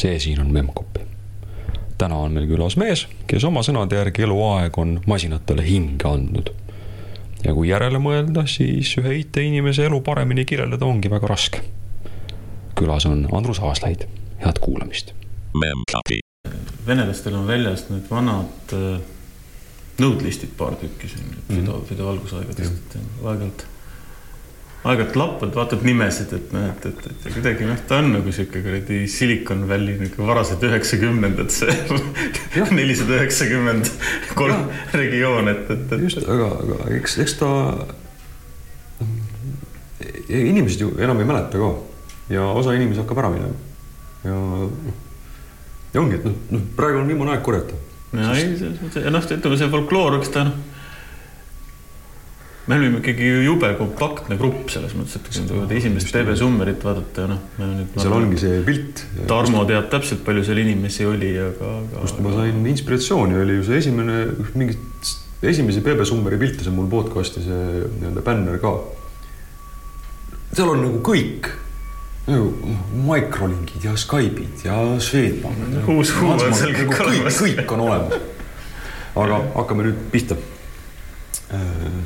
see siin on Memcpy. täna on meil külas mees, kes oma sõnade järgi eluaeg on masinatele hinge andnud. ja kui järele mõelda, siis ühe IT-inimese elu paremini kirjeldada ongi väga raske. külas on Andrus Aaslaid, head kuulamist. Venelastel on väljas need vanad äh, nõudlistid paar tükki siin mm -hmm. Fido, Fido algusaegadest, et aeg-ajalt aeg-ajalt lappad, vaatad nimesid, et noh, et, et, et kuidagi noh, ta on nagu sihuke kuradi Silicon Valley nihuke varased üheksakümnendad, see nelisada üheksakümmend kolm regioon, et, et, et. just, aga, aga eks, eks ta. inimesed ju enam ei mäleta ka ja osa inimesi hakkab ära minema ja noh, ja ongi, et noh, noh, praegu on viimane aeg korjata. ja ei, ja noh, ütleme see folkloor, eks ta noh me olime ikkagi jube kompaktne grupp selles mõttes, et kui nüüd esimest TV Summerit vaadata ja noh. seal ongi see pilt. Tarmo teab täpselt, palju seal inimesi oli, aga, aga. kust ma sain inspiratsiooni, oli ju see esimene, mingit esimesi BB Summeri pilte, see on mul podcast'i see nii-öelda bänner ka. seal on nagu kõik nagu Microlinkid ja Skype'id ja Swedbank. uus huum on seal kõik olemas. kõik on olemas. aga hakkame nüüd pihta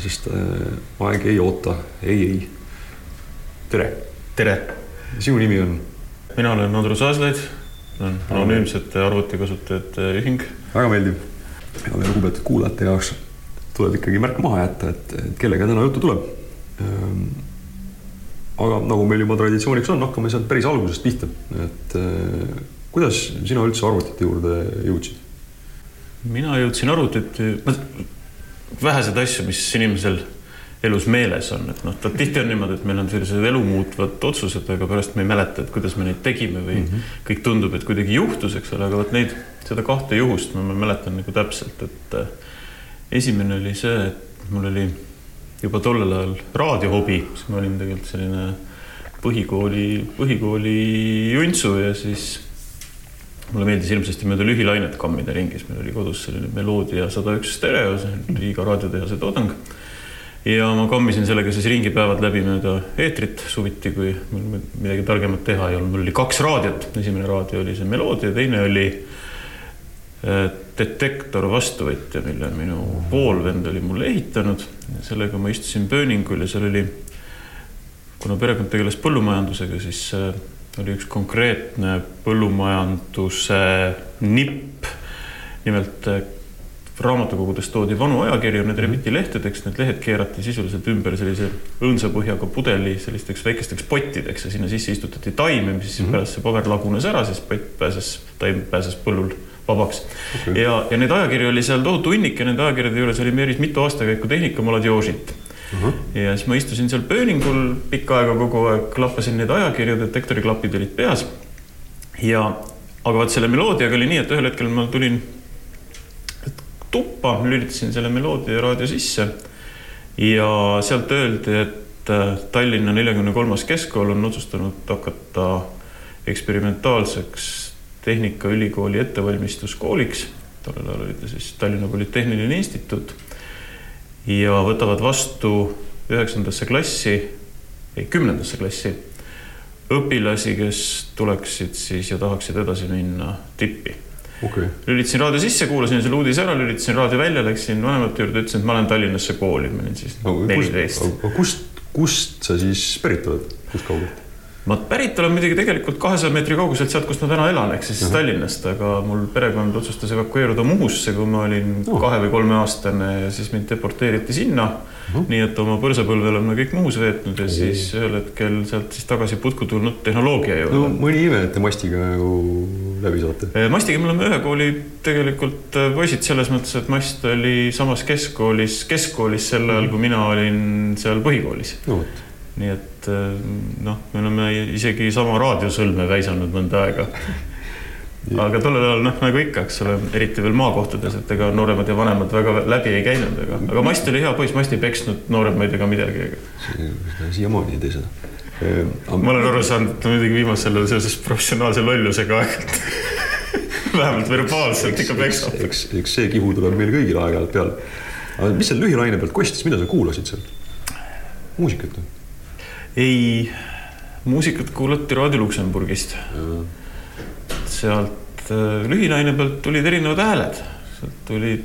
sest äh, aeg ei oota, ei, ei. tere. tere. sinu nimi on? mina olen Andrus Aaslaid, olen anonüümsete arvutikasutajate ühing. väga meeldiv ja meie lugupeetud kuulajate jaoks tuleb ikkagi märk maha jätta, et, et kellega täna juttu tuleb. Ähm, aga nagu meil juba traditsiooniks on, hakkame sealt päris algusest pihta, et äh, kuidas sina üldse arvutite juurde jõudsid? mina jõudsin arvutite, väheseid asju, mis inimesel elus meeles on, et noh, tihti on niimoodi, et meil on sellised elumuutvad otsused, aga pärast me ei mäleta, et kuidas me neid tegime või mm -hmm. kõik tundub, et kuidagi juhtus, eks ole, aga vot neid, seda kahte juhust ma mäletan nagu täpselt, et äh, esimene oli see, et mul oli juba tollel ajal raadiohobi, siis ma olin tegelikult selline põhikooli, põhikooli juntsu ja siis mulle meeldis hirmsasti mööda lühilainet kammida ringis, meil oli kodus selline Meloodia sada üks stereo, see on Riiga raadiotehase toodang. ja ma kammisin sellega siis ringipäevad läbi mööda eetrit suviti, kui mul midagi targemat teha ei olnud, mul oli kaks raadiot, esimene raadio oli see Meloodia, teine oli äh, detektor vastuvõtja, mille minu poolvend oli mulle ehitanud. sellega ma istusin pööningul ja seal oli, kuna perekond tegeles põllumajandusega, siis äh, oli üks konkreetne põllumajanduse nipp. nimelt eh, raamatukogudes toodi vanu ajakirju, need rebiti lehtedeks, need lehed keerati sisuliselt ümber sellise õõnsa põhjaga pudeli sellisteks väikesteks pottideks ja sinna sisse istutati taime, mis siis mm -hmm. pärast see paber lagunes ära, siis pott pääses, taim pääses põllul vabaks okay.. ja, ja neid ajakirju oli seal tohutu hunnik ja nende ajakirjade juures oli päris mitu aastakäiku tehnikamala Diožit uh. -huh. ja siis ma istusin seal pööningul pikka aega kogu aeg, klappasin neid ajakirju, detektoriklapid olid peas. ja, aga vaat selle meloodiaga oli nii, et ühel hetkel ma tulin tuppa, lülitasin selle meloodia raadio sisse ja sealt öeldi, et äh, Tallinna neljakümne kolmas keskkool on otsustanud hakata eksperimentaalseks Tehnikaülikooli ettevalmistuskooliks. tollel ajal oli ta siis Tallinna Polütehniline Instituut ja võtavad vastu üheksandasse klassi, ei kümnendasse klassi õpilasi, kes tuleksid siis ja tahaksid edasi minna tippi okay.. lülitasin raadio sisse, kuulasin selle uudise ära, lülitasin raadio välja, läksin vanemate juurde, ütlesin, et ma lähen Tallinnasse kooli, ma olin siis neliteist no,. kust, kust sa siis pärit oled, kust kaugelt? Ma pärit olen muidugi tegelikult kahesaja meetri kauguselt sealt, kus ma täna elan, ehk siis uh -huh. Tallinnast, aga mul perekond otsustas evakueeruda Muhusse, kui ma olin uh -huh. kahe või kolmeaastane ja siis mind deporteeriti sinna uh. -huh. nii et oma põrsapõlve oleme kõik Muhus veetnud ja uh -huh. siis ühel hetkel sealt siis tagasi putku tulnud tehnoloogia juurde. no mõni ime, et te mastiga ju läbi saate. mastiga me oleme ühe kooli tegelikult äh, poisid selles mõttes, et Mast oli samas keskkoolis, keskkoolis sel ajal, kui mina olin seal põhikoolis no,. Nii et eh, noh, me oleme isegi sama raadiosõlme väisanud mõnda aega. aga tollel ajal noh, nagu ikka, eks ole, eriti veel maakohtades, et ega nooremad ja vanemad väga läbi ei käinud, aga, aga Mast oli hea poiss, Mast ei peksnud nooremaid ega midagi. siiamaani ei tee seda. Ehm, ma olen aru saanud, et muidugi viimasel ajal seoses professionaalse lollusega aeg-ajalt vähemalt verbaalselt ikka peksab. eks, eks see kihu tuleb meil kõigil aeg-ajalt peale. aga mis seal lühilaine pealt kostis, mida sa kuulasid seal? muusikat või? Ei, muusikat kuulati Raadio Luksemburgist. sealt äh, lühinaine pealt tulid erinevad hääled, sealt tulid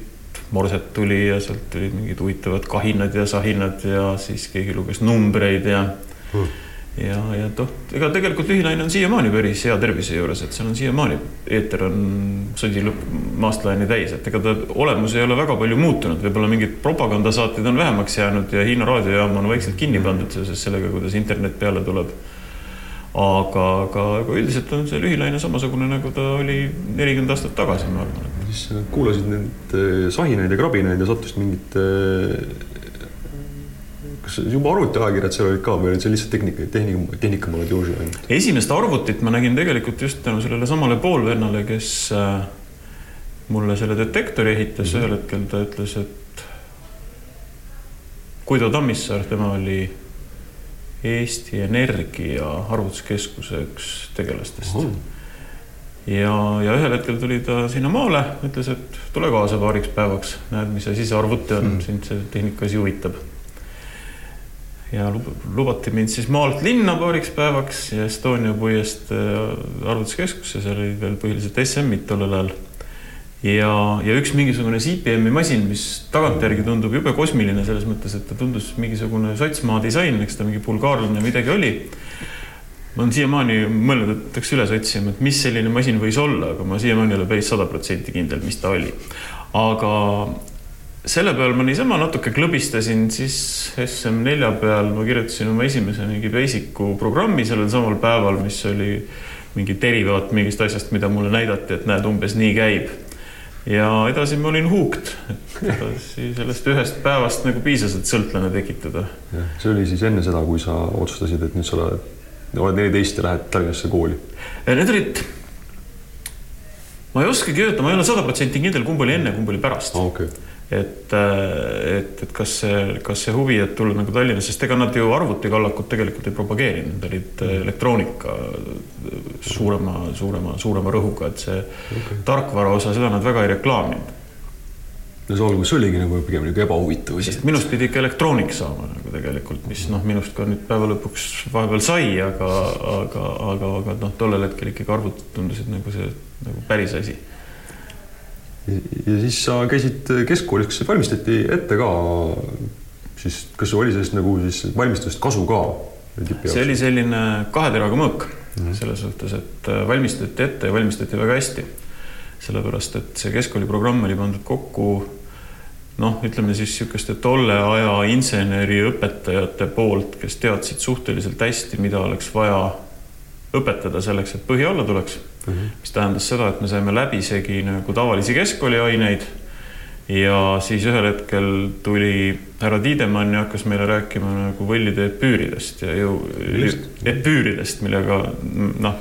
morset tuli ja sealt tulid mingid huvitavad kahinad ja sahinad ja siis keegi luges numbreid ja hmm. Ja, ja noh, ega tegelikult lühinaine on siiamaani päris hea tervise juures, et seal on siiamaani, eeter on sodi lõpp maastlaiali täis, et ega ta olemus ei ole väga palju muutunud, võib-olla mingid propagandasaated on vähemaks jäänud ja Hiina raadiojaam on vaikselt kinni pandud seoses sellega, kuidas internet peale tuleb aga, aga, aga üldiselt on see lühilaine samasugune, nagu ta oli nelikümmend aastat tagasi, ma arvan. siis kuulasid neid eh, sahinaid ja krabinaid ja sattusid mingite kas juba arvutiajakirjad seal olid ka või olid see lihtsalt tehnika, tehnika, tehnikamolodjooži ainult? esimest arvutit ma nägin tegelikult just tänu sellele samale poolvennale, kes äh, mulle selle detektori ehitas mm, -hmm. ühel hetkel ta ütles, et Guido Tammissaar, tema oli Eesti Energia arvutuskeskuse üks tegelastest uh. -huh. ja, ja ühel hetkel tuli ta sinna maale, ütles, et tule kaasa paariks päevaks, näed, mis asi see arvuti on mm., sind see tehnika asi huvitab. Ja lubati mind siis maalt linna paariks päevaks ja Estonia puiest äh, arvutuskeskusse, seal olid veel põhiliselt SM-id tollel ajal ja, ja üks mingisugune CPM-i masin, mis tagantjärgi tundub jube kosmiline selles mõttes, et ta tundus mingisugune sotsmaa disain, eks ta mingi bulgaarlane midagi oli. ma olen siiamaani mõelnud, et peaks üles otsima, et mis selline masin võis olla, aga ma siiamaani ei ole päris sada protsenti kindel, mis ta oli. aga selle peal ma niisama natuke klõbistasin, siis SM4 peal ma kirjutasin oma esimese mingi basic'u programmi sellel samal päeval, mis oli mingi derivaat mingist asjast, mida mulle näidati, et näed, umbes nii käib ja edasi ma olin hooked, et edasi sellest ühest päevast nagu piisas, et sõltlane tekitada. see oli siis enne seda, kui sa otsustasid, et nüüd sa oled, oled neliteist ja lähed Tallinnasse kooli? Need olid, ma ei oskagi öelda, ma ei ole sada protsenti kindel, kumb oli enne, kumb oli pärast. Okay et, äh, et, et kas see, kas see huvi, et tulla nagu Tallinnasse, sest ega nad ju arvutikallakut tegelikult ei propageerinud, nad olid äh, elektroonika suurema, suurema, suurema rõhuga, et see okay. tarkvara osa, seda nad väga ei reklaaminud. no see algus oligi nagu pigem nagu ebahuvitav. sest minust pidi ikka elektroonik saama nagu tegelikult, mis noh, minust ka nüüd päeva lõpuks vahepeal sai, aga, aga, aga, aga noh, tollel hetkel ikkagi arvutid tundusid nagu see nagu päris asi ja siis sa käisid keskkoolis, kas valmistati ette ka siis, kas oli sellest nagu siis valmistusest kasu ka? see oli selline kahe teraga mõõk mm -hmm. selles suhtes, et äh, valmistati ette ja valmistati väga hästi. sellepärast, et see keskkooli programm oli pandud kokku noh, ütleme siis niisuguste tolle aja inseneriõpetajate poolt, kes teadsid suhteliselt hästi, mida oleks vaja õpetada selleks, et põhi alla tuleks mm. -hmm. mis tähendas seda, et me saime läbisegi nagu tavalisi keskkooliaineid. ja siis ühel hetkel tuli härra Tiidemann ja hakkas meile rääkima nagu võllide epüüridest ja ju epüüridest, millega noh,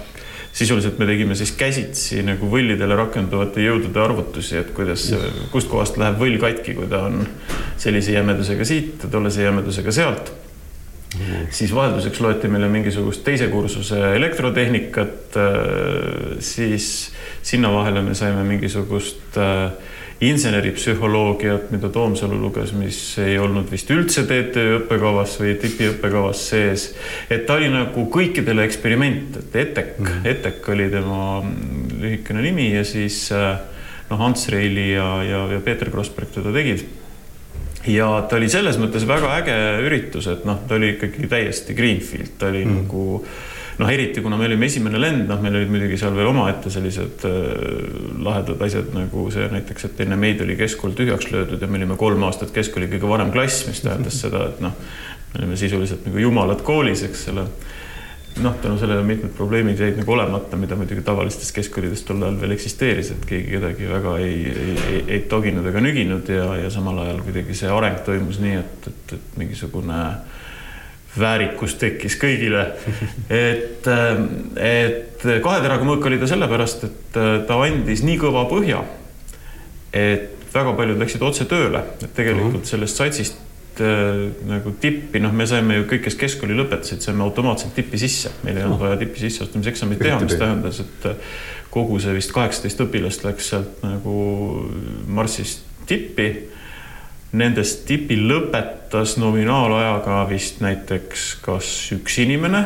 sisuliselt me tegime siis käsitsi nagu võllidele rakenduvate jõudude arvutusi, et kuidas, kustkohast läheb võll katki, kui ta on sellise jämedusega siit tollase jämedusega sealt. Siis vahelduseks loeti meile mingisugust teise kursuse elektrotehnikat, äh, siis sinna vahele me saime mingisugust äh, inseneripsühholoogiat, mida Toomsalu luges, mis ei olnud vist üldse TTÜ õppekavas või TIP-i õppekavas sees. et ta oli nagu kõikidele eksperiment, et ETEK mm., ETEK oli tema lühikene nimi ja siis äh, noh, Ants Reili ja, ja, ja Peeter Krossberg teda tegid ja ta oli selles mõttes väga äge üritus, et noh, ta oli ikkagi täiesti greenfield, ta oli mm. nagu noh, eriti kuna me olime esimene lend, noh, meil olid muidugi seal veel omaette sellised äh, lahedad asjad nagu see näiteks, et enne meid oli keskkool tühjaks löödud ja me olime kolm aastat keskkooli kõige vanem klass, mis tähendas seda, et noh, me olime sisuliselt nagu jumalad koolis, eks ole noh, tänu sellele mitmed probleemid jäid nagu olemata, mida muidugi tavalistes keskkoolides tol ajal veel eksisteeris, et keegi kedagi väga ei, ei, ei, ei toginud ega nüginud ja, ja samal ajal kuidagi see areng toimus nii, et, et, et mingisugune väärikus tekkis kõigile. et, et kahe teraga mõõk oli ta sellepärast, et ta andis nii kõva põhja, et väga paljud läksid otse tööle, et tegelikult mhm. sellest satsist äh, nagu tippi, noh, me saime ju kõik, kes keskkooli lõpetasid, saime automaatselt tippi sisse, meil ei olnud vaja tippi sisseastumise eksamit teha, mis tähendas, et äh, kogu see vist kaheksateist õpilast läks sealt nagu marssis tippi. Nendest tipi lõpetas nominaalajaga vist näiteks kas üks inimene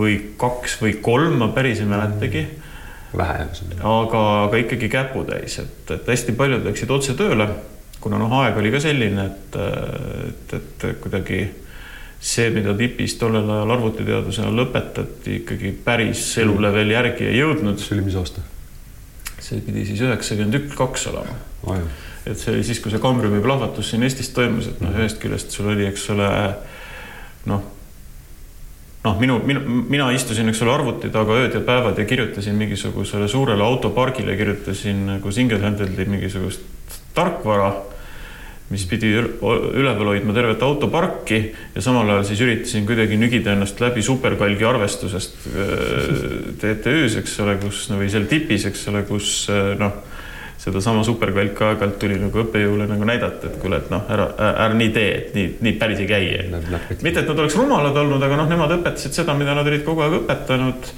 või kaks või kolm, ma päris ei mäletagi vähe. aga, aga ikkagi käputäis, et, et hästi paljud läksid otse tööle, kuna noh, aeg oli ka selline, et, et, et kuidagi see, mida tipis tollel ajal arvutiteadusena lõpetati, ikkagi päris elule veel järgi ei jõudnud. see oli mis aasta? see pidi siis üheksakümmend üks, kaks olema ah,. et see oli siis, kui see Kambriumi plahvatus siin Eestis toimus, et noh, mhm. ühest küljest sul oli, eks ole, noh noh, minu, minu, mina istusin, eks ole, arvuti taga ööd ja päevad ja kirjutasin mingisugusele suurele autopargile, kirjutasin nagu single-handed'i mingisugust tarkvara, mis pidi üleval hoidma tervet autoparki ja samal ajal siis üritasin kuidagi nügida ennast läbi superkalgi arvestusest TTÜ-s, eks ole, kus no, või seal tipis, eks ole, kus noh sedasama superkvalka aeg-ajalt tuli nagu õppejõule nagu näidata, et kuule, et noh, ära, ära nii tee, et nii, nii päris ei käi. mitte, et nad oleks rumalad olnud, aga noh, nemad õpetasid seda, mida nad olid kogu aeg õpetanud.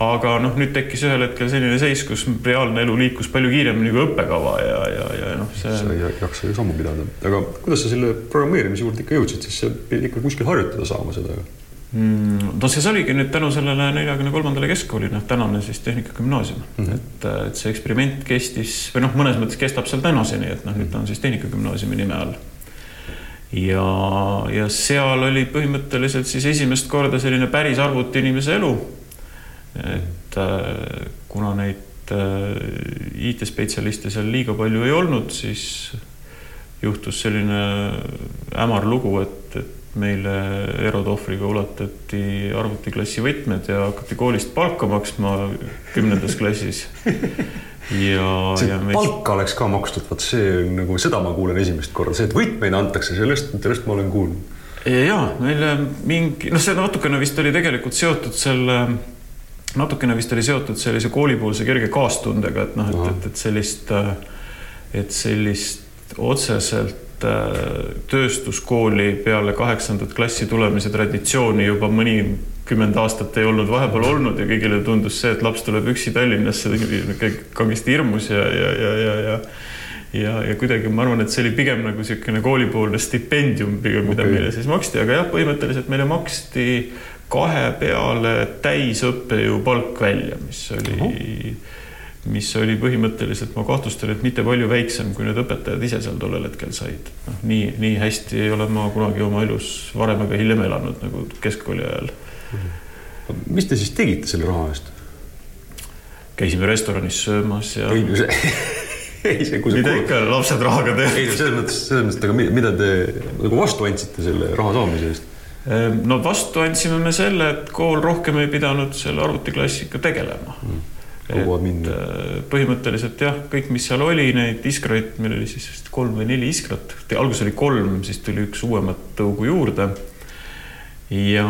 Aga noh, nüüd tekkis ühel hetkel selline seis, kus reaalne elu liikus palju kiiremini kui õppekava ja, ja, ja noh, see. sa ei jaksa ju sammu pidada, aga kuidas sa selle programmeerimise juurde ikka jõudsid, siis pidid ikka kuskil harjutada saama seda Mm, no see oligi nüüd tänu sellele neljakümne kolmandale keskkoolile, noh, tänane siis Tehnikagümnaasium mm, -hmm. et, et see eksperiment kestis või noh, mõnes mõttes kestab seal tänaseni, et noh, nüüd ta on siis Tehnikagümnaasiumi nime all. ja, ja seal oli põhimõtteliselt siis esimest korda selline päris arvutiinimese elu. Et äh, kuna neid äh, IT-spetsialiste seal liiga palju ei olnud, siis juhtus selline hämar lugu, et, et meile Erotohvriga ulatati arvutiklassi võtmed ja hakati koolist palka maksma kümnendas klassis. ja, ja meist... palka oleks ka makstud, vot see on nagu, seda ma kuulen esimest korda, see, et võtmeid antakse, sellest, sellest ma olen kuulnud. ja meile mingi, noh, see natukene vist oli tegelikult seotud selle, natukene vist oli seotud sellise koolipoolse kerge kaastundega, et noh, et, et, et sellist, et sellist otseselt Äh, tööstuskooli peale kaheksandat klassi tulemise traditsiooni juba mõnikümmend aastat ei olnud vahepeal olnud ja kõigile tundus see, et laps tuleb üksi Tallinnasse, kangesti hirmus ja, ja, ja, ja, ja ja, ja kuidagi ma arvan, et see oli pigem nagu niisugune koolipoolne stipendium pigem, mida okay. meile siis maksti, aga jah, põhimõtteliselt meile maksti kahe peale täisõppejõu palk välja, mis oli uh -huh mis oli põhimõtteliselt, ma kahtlustan, et mitte palju väiksem, kui need õpetajad ise seal tollel hetkel said. noh, nii, nii hästi ei ole ma kunagi oma elus varem ega hiljem elanud nagu keskkooli ajal. mis te siis tegite selle raha eest? käisime restoranis söömas ja. ei no see ei, see, kui mida ikka lapsed rahaga teevad. ei no selles mõttes, selles mõttes, aga mida te nagu vastu andsite selle raha saamise eest? Ehm, no vastu andsime me selle, et kool rohkem ei pidanud selle arvutiklassiga tegelema mm minna? Äh, põhimõtteliselt jah, kõik, mis seal oli, neid iskraid, meil oli siis vist kolm või neli iskrat, alguses oli kolm, siis tuli üks uuemat tõugu juurde. ja,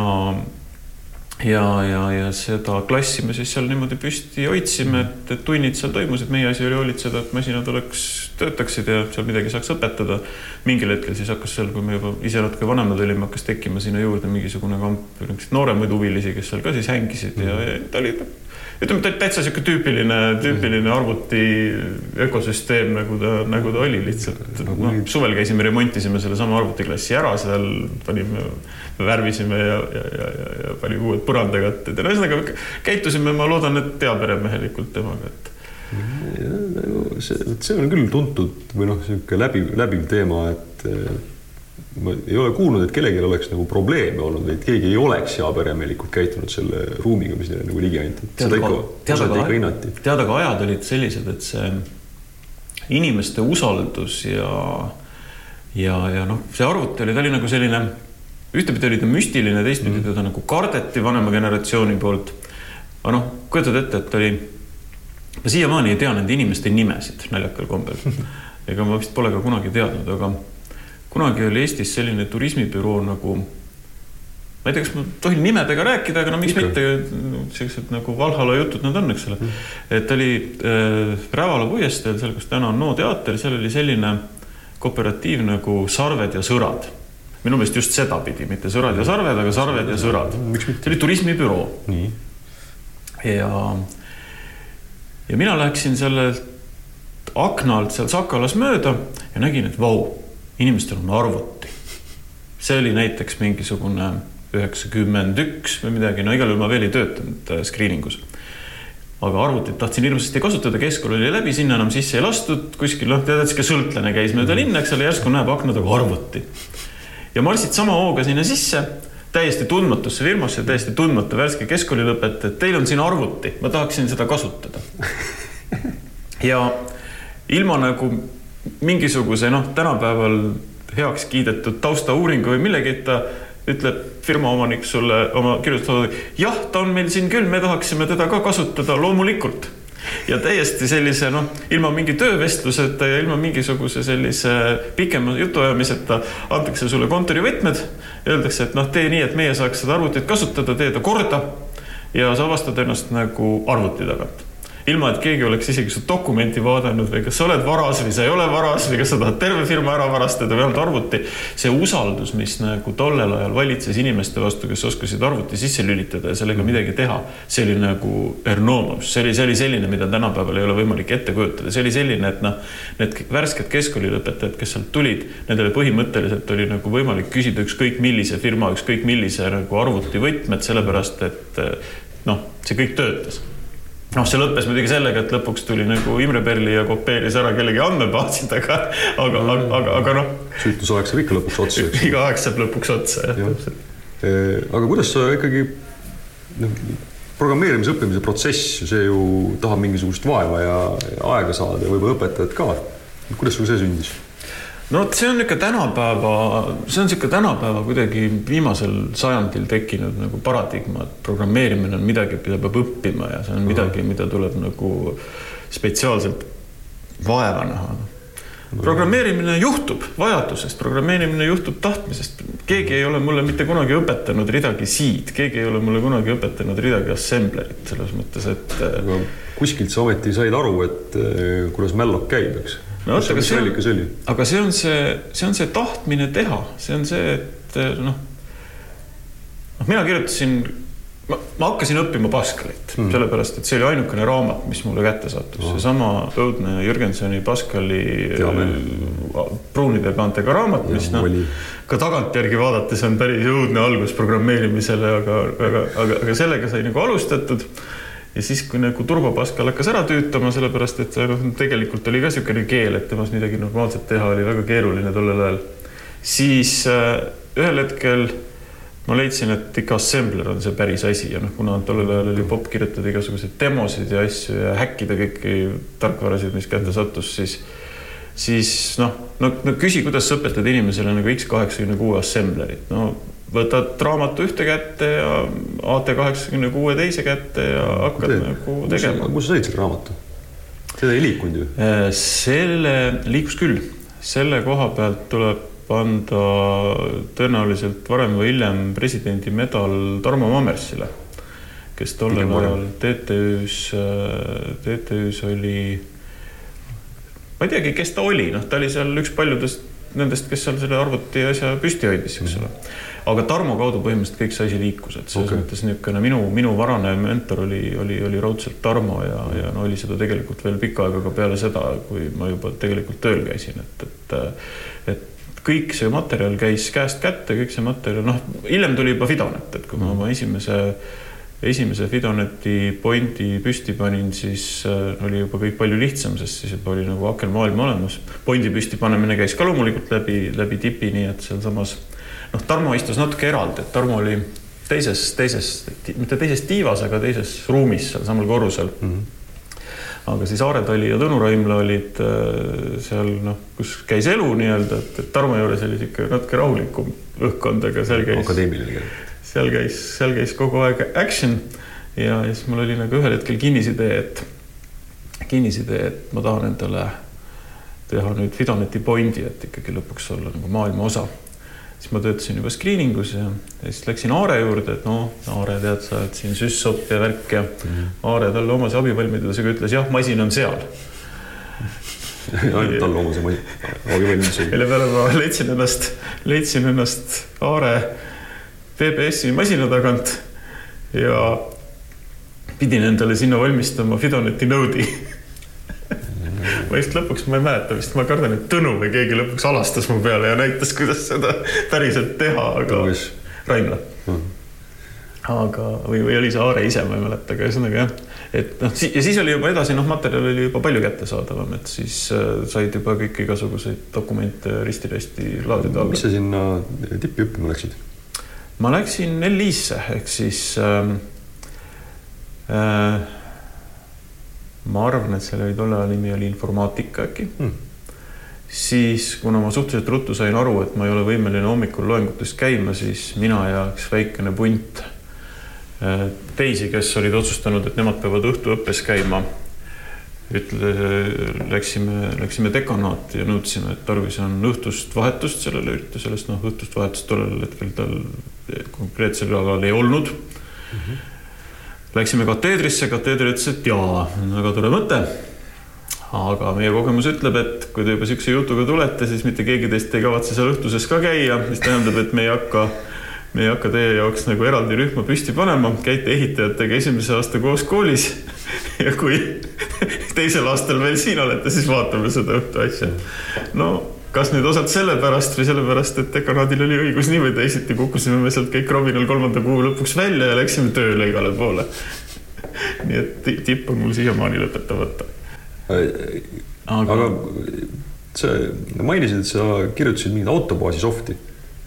ja, ja, ja seda klassi me siis seal niimoodi püsti hoidsime, et, et tunnid seal toimusid, meie asi oli hoolitseda, et masinad oleks, töötaksid ja seal midagi saaks õpetada. mingil hetkel siis hakkas seal, kui me juba ise natuke vanemad olime, hakkas tekkima sinna juurde mingisugune kamp nooremaid huvilisi, kes seal ka siis hängisid ja, ja ta oli ütleme, täitsa sihuke tüüpiline, tüüpiline arvuti ökosüsteem, nagu ta, nagu ta oli lihtsalt. noh, suvel käisime, remontisime sellesama arvutiklassi ära seal, panime, värvisime ja, ja, ja, ja, ja panime uued põrandakatted ja ühesõnaga käitusime, ma loodan, et heaperemehelikult temaga, et nagu see, see on küll tuntud või noh, niisugune läbiv, läbiv teema, et ma ei ole kuulnud, et kellelgi oleks nagu probleeme olnud, et keegi ei oleks heaperemehelikult käitunud selle ruumiga, mis neile nagu ligi anti. seda ikka, osati ikka hinnati. tead, aga ajad olid sellised, et see inimeste usaldus ja, ja, ja noh, see arvuti oli, ta oli nagu selline, ühtepidi oli ta müstiline, teistpidi mm. teda nagu kardeti vanema generatsiooni poolt. aga noh, kujutad ette, et oli, ma siiamaani ei tea nende inimeste nimesid naljakal kombel. ega ma vist pole ka kunagi teadnud, aga kunagi oli Eestis selline turismibüroo nagu ma ei tea, kas ma tohin nimedega rääkida, aga no miks Ikka. mitte, sellised nagu Valhalla jutud nad on, eks ole mm.. et oli äh, Rävala puiesteel, seal, kus täna on NO teater, seal oli selline kooperatiiv nagu Sarved ja sõrad. minu meelest just sedapidi, mitte sõrad ja sarved, aga sarved ja sõrad. see oli turismibüroo. ja, ja mina läksin sellelt akna alt seal Sakalas mööda ja nägin, et vau inimestel on arvuti. see oli näiteks mingisugune üheksakümmend üks või midagi, no igal juhul ma veel ei töötanud äh, screening us. aga arvutit tahtsin hirmsasti kasutada, keskkool oli läbi, sinna enam sisse ei lastud, kuskil noh, tead, sihuke sõltlane käis mööda linna, eks ole, järsku näeb akna taga arvuti. ja marsid sama hooga sinna sisse, täiesti tundmatusse firmasse, täiesti tundmatu värske keskkoolilõpetaja, et teil on siin arvuti, ma tahaksin seda kasutada. ja ilma nagu mingisuguse noh, tänapäeval heaks kiidetud taustauuringu või millegita ütleb firma omanik sulle oma kirjutusloodud, jah, ta on meil siin küll, me tahaksime teda ka kasutada loomulikult. ja täiesti sellise noh, ilma mingi töövestluseta ja ilma mingisuguse sellise pikema jutuajamiseta antakse sulle kontorivõtmed. Öeldakse, et noh, tee nii, et meie saaks seda arvutit kasutada, tee ta korda ja sa avastad ennast nagu arvuti tagant ilma et keegi oleks isegi su dokumenti vaadanud või kas sa oled varas või sa ei ole varas või kas sa tahad terve firma ära varastada või ainult arvuti. see usaldus, mis nagu tollel ajal valitses inimeste vastu, kes oskasid arvuti sisse lülitada ja sellega midagi teha, see oli nagu enormous, see oli, see oli selline, mida tänapäeval ei ole võimalik ette kujutada, see oli selline, et noh, need värsked keskkoolilõpetajad, kes sealt tulid, nendele põhimõtteliselt oli nagu võimalik küsida ükskõik millise firma, ükskõik millise nagu arvutivõtmed, sellepärast et noh, see kõik töötas noh, see lõppes muidugi sellega, et lõpuks tuli nagu Imre Perli ja kopeeris ära kellegi andmebaasid, aga, aga, aga, aga, aga noh. süütusaeg saab ikka lõpuks otsa. iga aeg saab lõpuks otsa, jah ja. täpselt. aga kuidas sa ikkagi noh, programmeerimise õppimise protsess, see ju tahab mingisugust vaeva ja aega saada ja võib-olla õpetajad ka. kuidas sul see sündis? No vot, see on niisugune tänapäeva, see on niisugune tänapäeva kuidagi viimasel sajandil tekkinud nagu paradigma, et programmeerimine on midagi, mida peab õppima ja see on midagi, mida tuleb nagu spetsiaalselt vaeva näha. programmeerimine juhtub vajadusest, programmeerimine juhtub tahtmisest. keegi ei ole mulle mitte kunagi õpetanud ridagi seed, keegi ei ole mulle kunagi õpetanud ridagi assemblerit selles mõttes, et. kuskilt sa ometi said aru, et eh, kuidas Malloc käib, eks no vot, aga see on, aga see on see, see on see tahtmine teha, see on see, et noh, noh, mina kirjutasin, ma, ma hakkasin õppima Pascalit mm., sellepärast et see oli ainukene raamat, mis mulle kätte sattus. Oh., seesama õudne Jürgensoni Pascali äh, pruunide kaantega raamat, mis noh, ka tagantjärgi vaadates on päris õudne algus programmeerimisele, aga, aga, aga, aga sellega sai nagu alustatud ja siis, kui nagu Turbo Pascal hakkas ära tüütama, sellepärast et noh, tegelikult oli ka niisugune keel, et temas midagi normaalset teha oli väga keeruline tollel ajal. siis äh, ühel hetkel ma leidsin, et ikka assembler on see päris asi ja noh, kuna tollel ajal oli popp kirjutada igasuguseid demosid ja asju ja häkkida kõiki tarkvarasid, mis kätte sattus, siis siis noh, no, no küsi, kuidas sa õpetad inimesele nagu X kaheksakümne kuue assemblerit, no võtad raamatu ühte kätte ja AT kaheksakümne kuue teise kätte ja hakkad Teed. nagu tegema. kus sa said selle raamatu? seda ei liikunud ju. Äh, selle liikus küll, selle koha pealt tuleb anda tõenäoliselt varem või hiljem presidendi medal Tarmo Mammersile, kes tollel ajal TTÜ-s, äh, TTÜ-s oli, ma ei teagi, kes ta oli, noh, ta oli seal üks paljudest nendest, kes seal selle arvuti asja püsti hoidis, eks ole mm -hmm aga Tarmo kaudu põhimõtteliselt kõik see asi liikus, et selles okay. mõttes niisugune minu, minu varane mentor oli, oli, oli raudselt Tarmo ja, ja no oli seda tegelikult veel pikka aega ka peale seda, kui ma juba tegelikult tööl käisin, et, et et kõik see materjal käis käest kätte, kõik see materjal, noh, hiljem tuli juba Fidonet, et kui ma oma esimese esimese Fidoneti pointi püsti panin, siis äh, oli juba kõik palju lihtsam, sest siis juba oli nagu aken maailma olemas. pointi püsti panemine käis ka loomulikult läbi, läbi tipi, nii et sealsamas noh, Tarmo istus natuke eraldi, et Tarmo oli teises, teises, mitte teises tiivas, aga teises ruumis sealsamal korrusel mm. -hmm aga siis Aare Tali ja Tõnu Raimla olid äh, seal noh, kus käis elu nii-öelda, et, Tarmo juures oli niisugune natuke rahulikum õhkkond, aga seal käis. akadeemiline käis. seal käis, seal käis kogu aeg action ja, ja siis mul oli nagu ühel hetkel kinnisidee, et kinnisidee, et ma tahan endale teha nüüd Fidoneti pointi, et ikkagi lõpuks olla nagu maailma osa siis ma töötasin juba screening us ja, ja siis läksin Aare juurde, et noh, Aare, tead sa, et siin süssopp ja värk ja -hmm. Aare talle omase abivalmidusega ütles jah, masin on seal ainult talle omase abivalmidusega. mille peale ma leidsin ennast, leidsin ennast Aare PBS-i masina tagant ja pidin endale sinna valmistama Fidoneti Node'i ma just lõpuks, ma ei mäleta vist, ma kardan, et Tõnu või keegi lõpuks alastas mu peale ja näitas, kuidas seda päriselt teha, aga Raimla mm. -hmm. aga, või, või oli see Aare ise, ma ei mäleta, aga ühesõnaga jah, et noh, ja siis oli juba edasi, noh, materjal oli juba palju kättesaadavam, et siis äh, said juba kõiki igasuguseid dokumente risti-rästi laadida miks sa sinna tippi õppima läksid? ma läksin L-isse ehk siis ähm, äh, ma arvan, et selle oli tolle ajal nimi oli informaatika äkki hmm. siis kuna ma suhteliselt ruttu sain aru, et ma ei ole võimeline hommikul loengutes käima, siis mina ja üks väikene punt äh, teisi, kes olid otsustanud, et nemad peavad õhtuõppes käima, ütle, läksime, läksime dekanaati ja nõudsime, et tarvis on õhtust vahetust sellele üritusele, sest noh, õhtust vahetust tollel hetkel tal konkreetsel alal ei olnud mm. -hmm. Läksime kateedrisse, kateeder ütles, et jaa, väga tore mõte. aga meie kogemus ütleb, et kui te juba siukse jutuga tulete, siis mitte keegi teist ei kavatse seal õhtuses ka käia, mis tähendab, et me ei hakka me ei hakka teie jaoks nagu eraldi rühma püsti panema, käite ehitajatega esimese aasta koos koolis. ja kui teisel aastal veel siin olete, siis vaatame seda õhtu asja. no kas nüüd osalt sellepärast või sellepärast, et dekanaadil oli õigus nii või teisiti, kukkusime me sealt kõik Robinal kolmanda kuu lõpuks välja ja läksime tööle igale poole. nii et tipp on mul siiamaani lõpetamata. aga, aga sa mainisid, et sa kirjutasid mingit autobaasi soft'i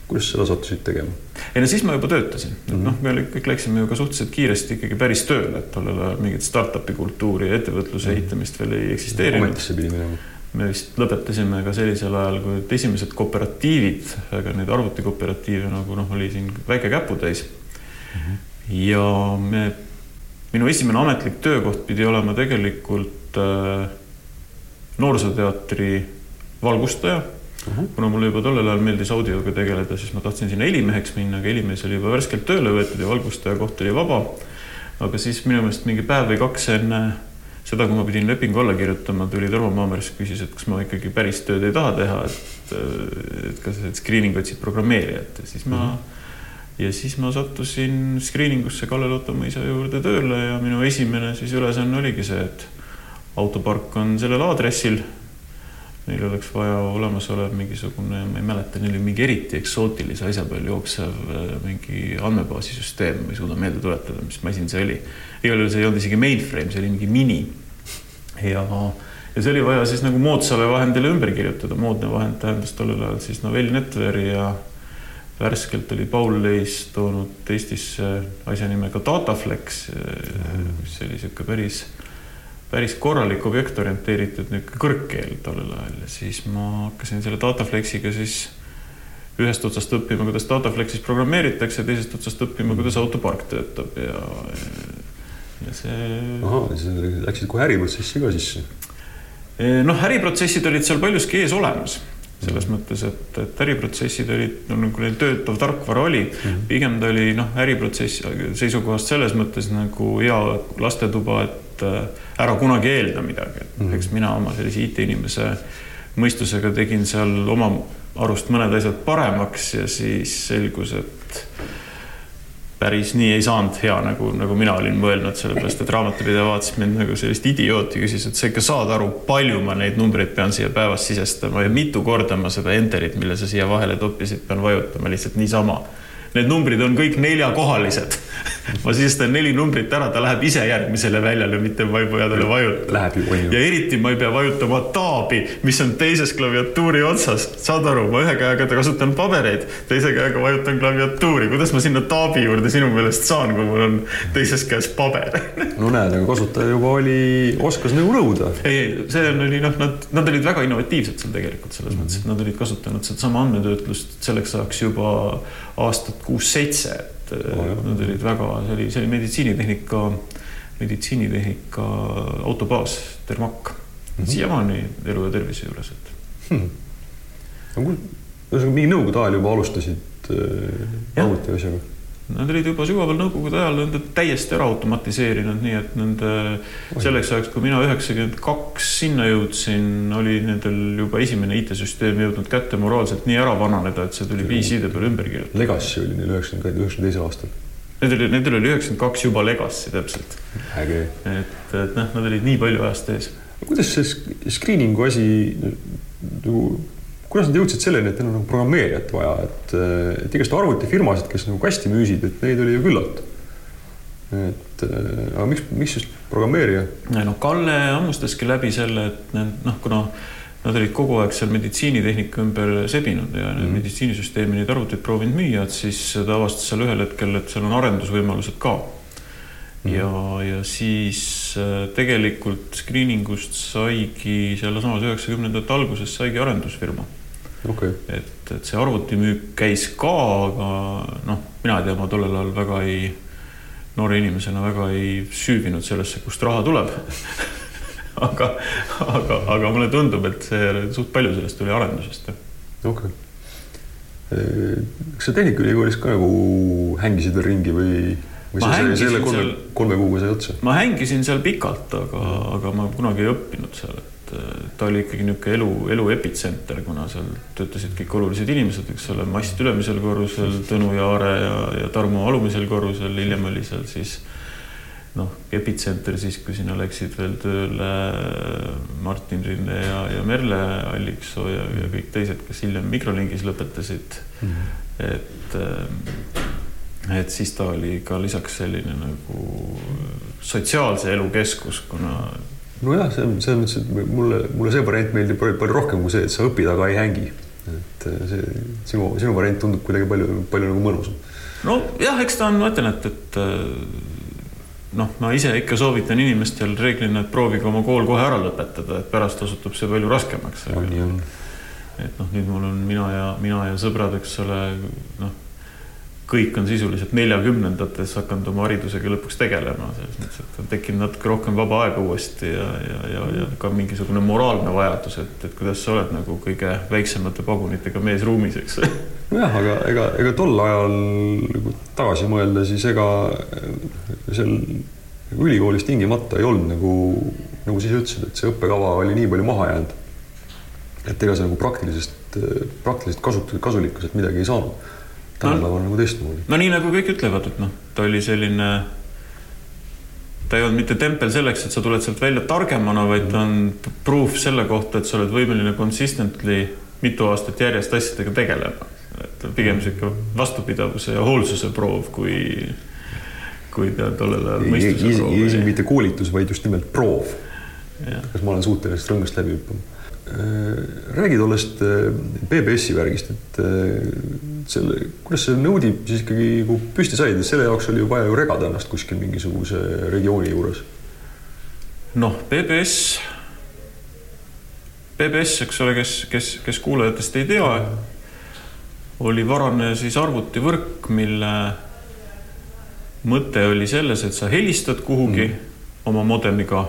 kuidas seda sattusid tegema? ei no siis ma juba töötasin mm -hmm., noh, me kõik läksime ju ka suhteliselt kiiresti ikkagi päris tööle, et tollel ajal mingit startup'i kultuuri ja ettevõtluse -hmm. ehitamist veel ei eksisteerinud. ametisse pidi minema me vist lõpetasime ka sellisel ajal, kui esimesed kooperatiivid, aga neid arvutikooperatiive nagu noh, oli siin väike käputäis mm. -hmm. ja me, minu esimene ametlik töökoht pidi olema tegelikult äh, noorsooteatri valgustaja uh. -huh. kuna mulle juba tollel ajal meeldis audioga tegeleda, siis ma tahtsin sinna helimeheks minna, aga helimees oli juba värskelt tööle võetud ja valgustaja koht oli vaba. aga siis minu meelest mingi päev või kaks enne seda, kui ma pidin lepingu alla kirjutama, tuli Tarmo Maamers, küsis, et kas ma ikkagi päris tööd ei taha teha, et, et kas, et screening otsib programmeerijat ja siis ma mm, -hmm. ja siis ma sattusin screening usse Kalle Lotomõisa juurde tööle ja minu esimene siis ülesanne oligi see, et autopark on sellel aadressil. Neil oleks vaja olemasolev mingisugune, ma ei mäleta, neil oli mingi eriti eksootilise asja peal jooksev mingi andmebaasisüsteem, ma ei suuda meelde tuletada, mis masin see oli igal juhul see ei olnud isegi mainframe, see oli mingi mini. ja, ja see oli vaja siis nagu moodsale vahendile ümber kirjutada, moodne vahend tähendas tollel ajal siis novellnetveri ja värskelt oli Paul Leis toonud Eestisse asja nimega Dataflex, mis oli niisugune päris, päris korralik objektorienteeritud niisugune kõrgkeel tollel ajal ja siis ma hakkasin selle Dataflexiga siis ühest otsast õppima, kuidas Dataflexis programmeeritakse, teisest otsast õppima, kuidas autopark töötab ja ja see. ahah, siis läksid kohe äriprotsessi ka sisse? noh, äriprotsessid olid seal paljuski ees olemas selles mõttes, et, et äriprotsessid olid, no nagu neil töötav tarkvara oli mm, -hmm. pigem ta oli noh, äriprotsessi seisukohast selles mõttes nagu hea lastetuba, et äh, ära kunagi eelda midagi, et -hmm. eks mina oma sellise IT-inimese mõistusega tegin seal oma arust mõned asjad paremaks ja siis selgus, et päris nii ei saanud hea, nagu, nagu mina olin mõelnud, sellepärast et raamatupidaja vaatas mind nagu sellist idiooti, küsis, et sa ikka saad aru, palju ma neid numbreid pean siia päevas sisestama ja mitu korda ma seda enterit, mille sa siia vahele toppisid, pean vajutama lihtsalt niisama need numbrid on kõik neljakohalised. ma sisestan neli numbrit ära, ta läheb ise järgmisele väljale, mitte ma ei pea talle vajutama. Läheb ju, on ju. ja eriti ma ei pea vajutama taabi, mis on teises klaviatuuri otsas. saad aru, ma ühe käega kasutan pabereid, teise käega vajutan klaviatuuri. kuidas ma sinna taabi juurde sinu meelest saan, kui mul on teises käes paber no näed, aga kasutaja juba oli, oskas nagu nõuda. ei, ei, see oli noh, nad, nad olid väga innovatiivsed seal tegelikult selles mm -hmm. mõttes, et nad olid kasutanud sedasama andmetöötlust selleks ajaks juba aastat kuus-seitse, et oh, nad olid väga, see oli, see oli meditsiinitehnika, meditsiinitehnika autobaas, Dermak mm -hmm.. siiamaani elu ja tervise juures, et hmm.. ühesõnaga mingi nõukogude ajal juba alustasid äh, arvuti asjaga Nad olid juba sügaval nõukogude ajal nende täiesti ära automatiseerinud, nii et nende selleks ajaks, kui mina üheksakümmend kaks sinna jõudsin, oli nendel juba esimene IT-süsteem jõudnud kätte moraalselt nii ära vananeda, et see tuli PC-de peale ümber kirjutada. Legacy oli neil üheksakümmend, üheksakümne teisel aastal. Nendel, nendel oli üheksakümmend kaks juba Legacy täpselt. äge. et, et noh, nad olid nii palju ajast ees. kuidas see screening'u asi nagu kuidas nad jõudsid selleni, et neil on nagu programmeerijat vaja, et, et igast arvutifirmasid, kes nagu kasti müüsid, et neid oli ju küllalt. et äh, aga miks, miks just programmeerija? no Kalle hammustaski läbi selle, et need noh, kuna nad olid kogu aeg seal meditsiinitehnika ümber sebinud ja mm. meditsiinisüsteemi neid arvuteid proovinud müüa, et siis ta avastas seal ühel hetkel, et seal on arendusvõimalused ka mm.. ja, ja siis äh, tegelikult screening ust saigi sealsamas üheksakümnendate alguses saigi arendusfirma okay.. et, et see arvutimüük käis ka, aga noh, mina ei tea, ma tollel ajal väga ei, noore inimesena väga ei süüvinud sellesse, kust raha tuleb aga, aga, aga mulle tundub, et see suht palju sellest tuli arendusest. okei okay.. kas sa Tehnikaülikoolis ka nagu hängisid veel ringi või, või ma see selle kolme kolme kuuga sai otsa? ma hängisin seal pikalt, aga, aga ma kunagi ei õppinud seal, et ta oli ikkagi niisugune elu, elu epitsenter, kuna seal töötasid kõik olulised inimesed, eks ole, Mast ülemisel korrusel, Tõnu Jaare ja, ja Tarmo alumisel korrusel, hiljem oli seal siis noh, epitsenter siis, kui sinna läksid veel tööle Martin Rinne ja, ja Merle Alliksoo ja, ja kõik teised, kes hiljem Mikrolingis lõpetasid mm. -hmm. et, äh, et siis ta oli ka lisaks selline nagu sotsiaalse elu keskus, kuna. Nojah, see on selles mõttes, et mulle, mulle see variant meeldib palju rohkem kui see, et sa õpid, aga ei hängi. et äh, see sinu, sinu variant tundub kuidagi palju, palju nagu mõnusam. nojah, eks ta on, ma ütlen, et, et äh, noh, ma ise ikka soovitan inimestel reeglina, et proovige oma kool kohe ära lõpetada, et pärast osutub see palju raskemaks. on, on. et noh, nüüd mul on mina ja mina ja sõbrad, eks ole, noh, kõik on sisuliselt neljakümnendates hakanud oma haridusega lõpuks tegelema, selles mõttes, et on tekkinud natuke rohkem vaba aega uuesti ja, ja, ja, ja ka mingisugune moraalne vajadus, et, et kuidas sa oled nagu kõige väiksemate pagunitega mees ruumis, eks nojah, aga ega, ega tol ajal nagu tagasi mõelda, siis ega seal ülikoolis tingimata ei olnud nagu, nagu sa ise ütlesid, et see õppekava oli nii palju maha jäänud. et ega sa nagu praktilisest, praktilisest kasut-, kasulikkusest midagi ei saanud tänapäeval no, nagu teistmoodi. no nii nagu kõik ütlevad, et noh, ta oli selline, ta ei olnud mitte tempel selleks, et sa tuled sealt välja targemana, vaid ta on proof selle kohta, et sa oled võimeline consistently mitu aastat järjest asjadega tegelema. et pigem sihuke vastupidavuse ja hoolsuse proov, kui, kui ta tollel ajal mõistuse proov. isegi mitte koolitus, vaid just nimelt proov. kas ma olen suuteline sellest rõngast läbi hüppama räägi tollest BBS-i äh, värgist, et äh, selle, kuidas see Node'i siis ikkagi nagu püsti said, selle jaoks oli ju vaja ju regada ennast kuskil mingisuguse regiooni juures. noh, BBS, BBS, eks ole, kes, kes, kes kuulajatest ei tea, oli varane siis arvutivõrk, mille mõte oli selles, et sa helistad kuhugi mm. oma modemiga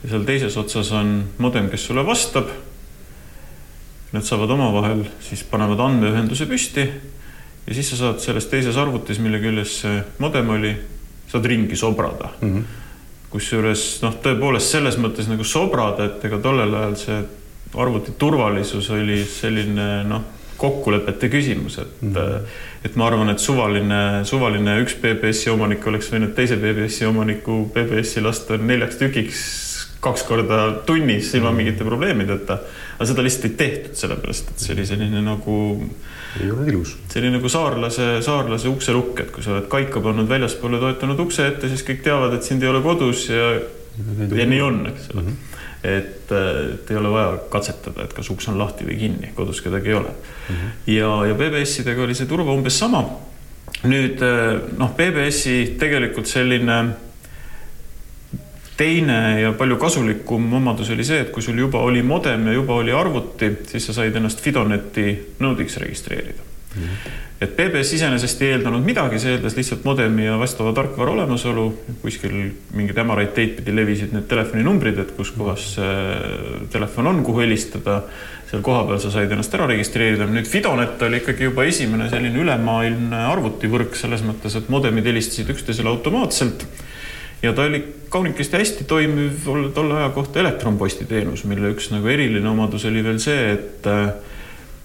ja seal teises otsas on modem, kes sulle vastab Nad saavad omavahel, siis panevad andmeühenduse püsti ja siis sa saad selles teises arvutis, mille küljes see modem oli, saad ringi sobrada mm -hmm.. kusjuures noh, tõepoolest selles mõttes nagu sobrada, et ega tollel ajal see arvuti turvalisus oli selline noh, kokkulepete küsimus, et mm, -hmm. et ma arvan, et suvaline, suvaline üks BBS-i omanik oleks võinud teise BBS-i omaniku BBS-i lasta neljaks tükiks kaks korda tunnis ilma mhm. mingite probleemideta aga seda lihtsalt ei tehtud, sellepärast et see oli selline nagu. ei olnud ilus. see oli nagu saarlase, saarlase ukselukk, et kui sa oled kaika pannud väljaspoole toetanud ukse ette, siis kõik teavad, et sind ei ole kodus ja, ja nii on, eks ole mm. -hmm et, et ei ole vaja katsetada, et kas uks on lahti või kinni, kodus kedagi ei ole mm. -hmm. ja, ja BBS-idega oli see turva umbes sama. nüüd noh, BBS-i tegelikult selline teine ja palju kasulikum omadus oli see, et kui sul juba oli modem ja juba oli arvuti, siis sa said ennast Fidoneti node'iks registreerida mm. -hmm. et BBS iseenesest ei eeldanud midagi, see eeldas lihtsalt modemi ja vastava tarkvara olemasolu. kuskil mingeid hämaraid teid pidi levisid need telefoninumbrid, et kus kohas telefon on, kuhu helistada. seal kohapeal sa said ennast ära registreerida. nüüd Fidonet oli ikkagi juba esimene selline ülemaailmne arvutivõrk selles mõttes, et modemid helistasid üksteisele automaatselt ja ta oli kaunikesti hästi toimiv tolle aja kohta elektronposti teenus, mille üks nagu eriline omadus oli veel see, et äh,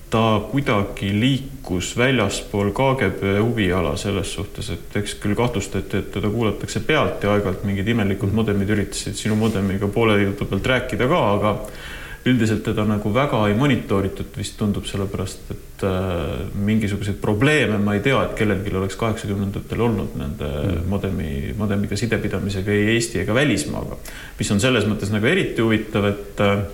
ta kuidagi liikus väljaspool KGB huviala selles suhtes, et eks küll kahtlustati, et teda kuulatakse pealt ja aeg-ajalt mingid imelikud modemid üritasid sinu modemiga poole jutu pealt rääkida ka, aga üldiselt teda nagu väga ei monitooritud, vist tundub, sellepärast et äh, mingisuguseid probleeme ma ei tea, et kellelgi oleks kaheksakümnendatel olnud nende mm. modemi, modemiga sidepidamisega ei Eesti ega välismaaga. mis on selles mõttes nagu eriti huvitav, et äh,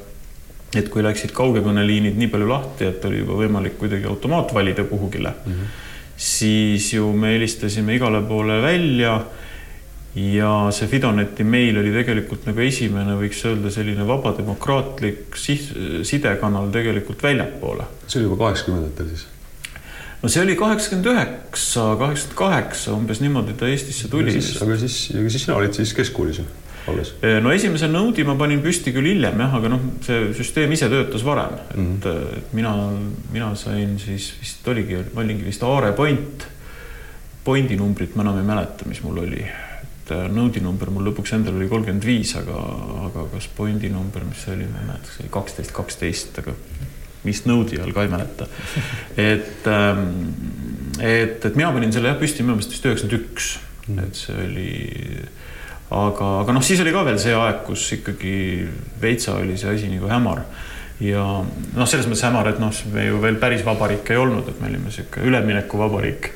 et kui läksid kaugekõneliinid nii palju lahti, et oli juba võimalik kuidagi automaat valida kuhugile mm, -hmm. siis ju me helistasime igale poole välja ja see Fidoneti meil oli tegelikult nagu esimene, võiks öelda, selline vabademokraatlik sidekanal tegelikult väljapoole. see oli juba kaheksakümnendatel siis? no see oli kaheksakümmend üheksa, kaheksakümmend kaheksa, umbes niimoodi ta Eestisse tuli. aga siis, aga siis sina olid siis keskkoolis ju? alles? no esimese nõudi ma panin püsti küll hiljem jah, aga noh, see süsteem ise töötas varem, et mm, -hmm. mina, mina sain siis vist oligi, ma olingi vist Aare Point. Pointi numbrit ma enam ei mäleta, mis mul oli et äh, nõudi number mul lõpuks endal oli kolmkümmend viis, aga, aga kas pointi number, mis see oli, ma ei mäleta, see oli kaksteist, kaksteist, aga mis nõudi all ka ei mäleta. et, ähm, et, et mina panin selle jah püsti minu meelest vist üheksakümmend üks, mm. et see oli, aga, aga noh, siis oli ka veel see aeg, kus ikkagi veitsa oli see asi nagu hämar ja noh, selles mõttes hämar, et noh, me ju veel päris vabariik ei olnud, et me olime niisugune üleminekuvabariik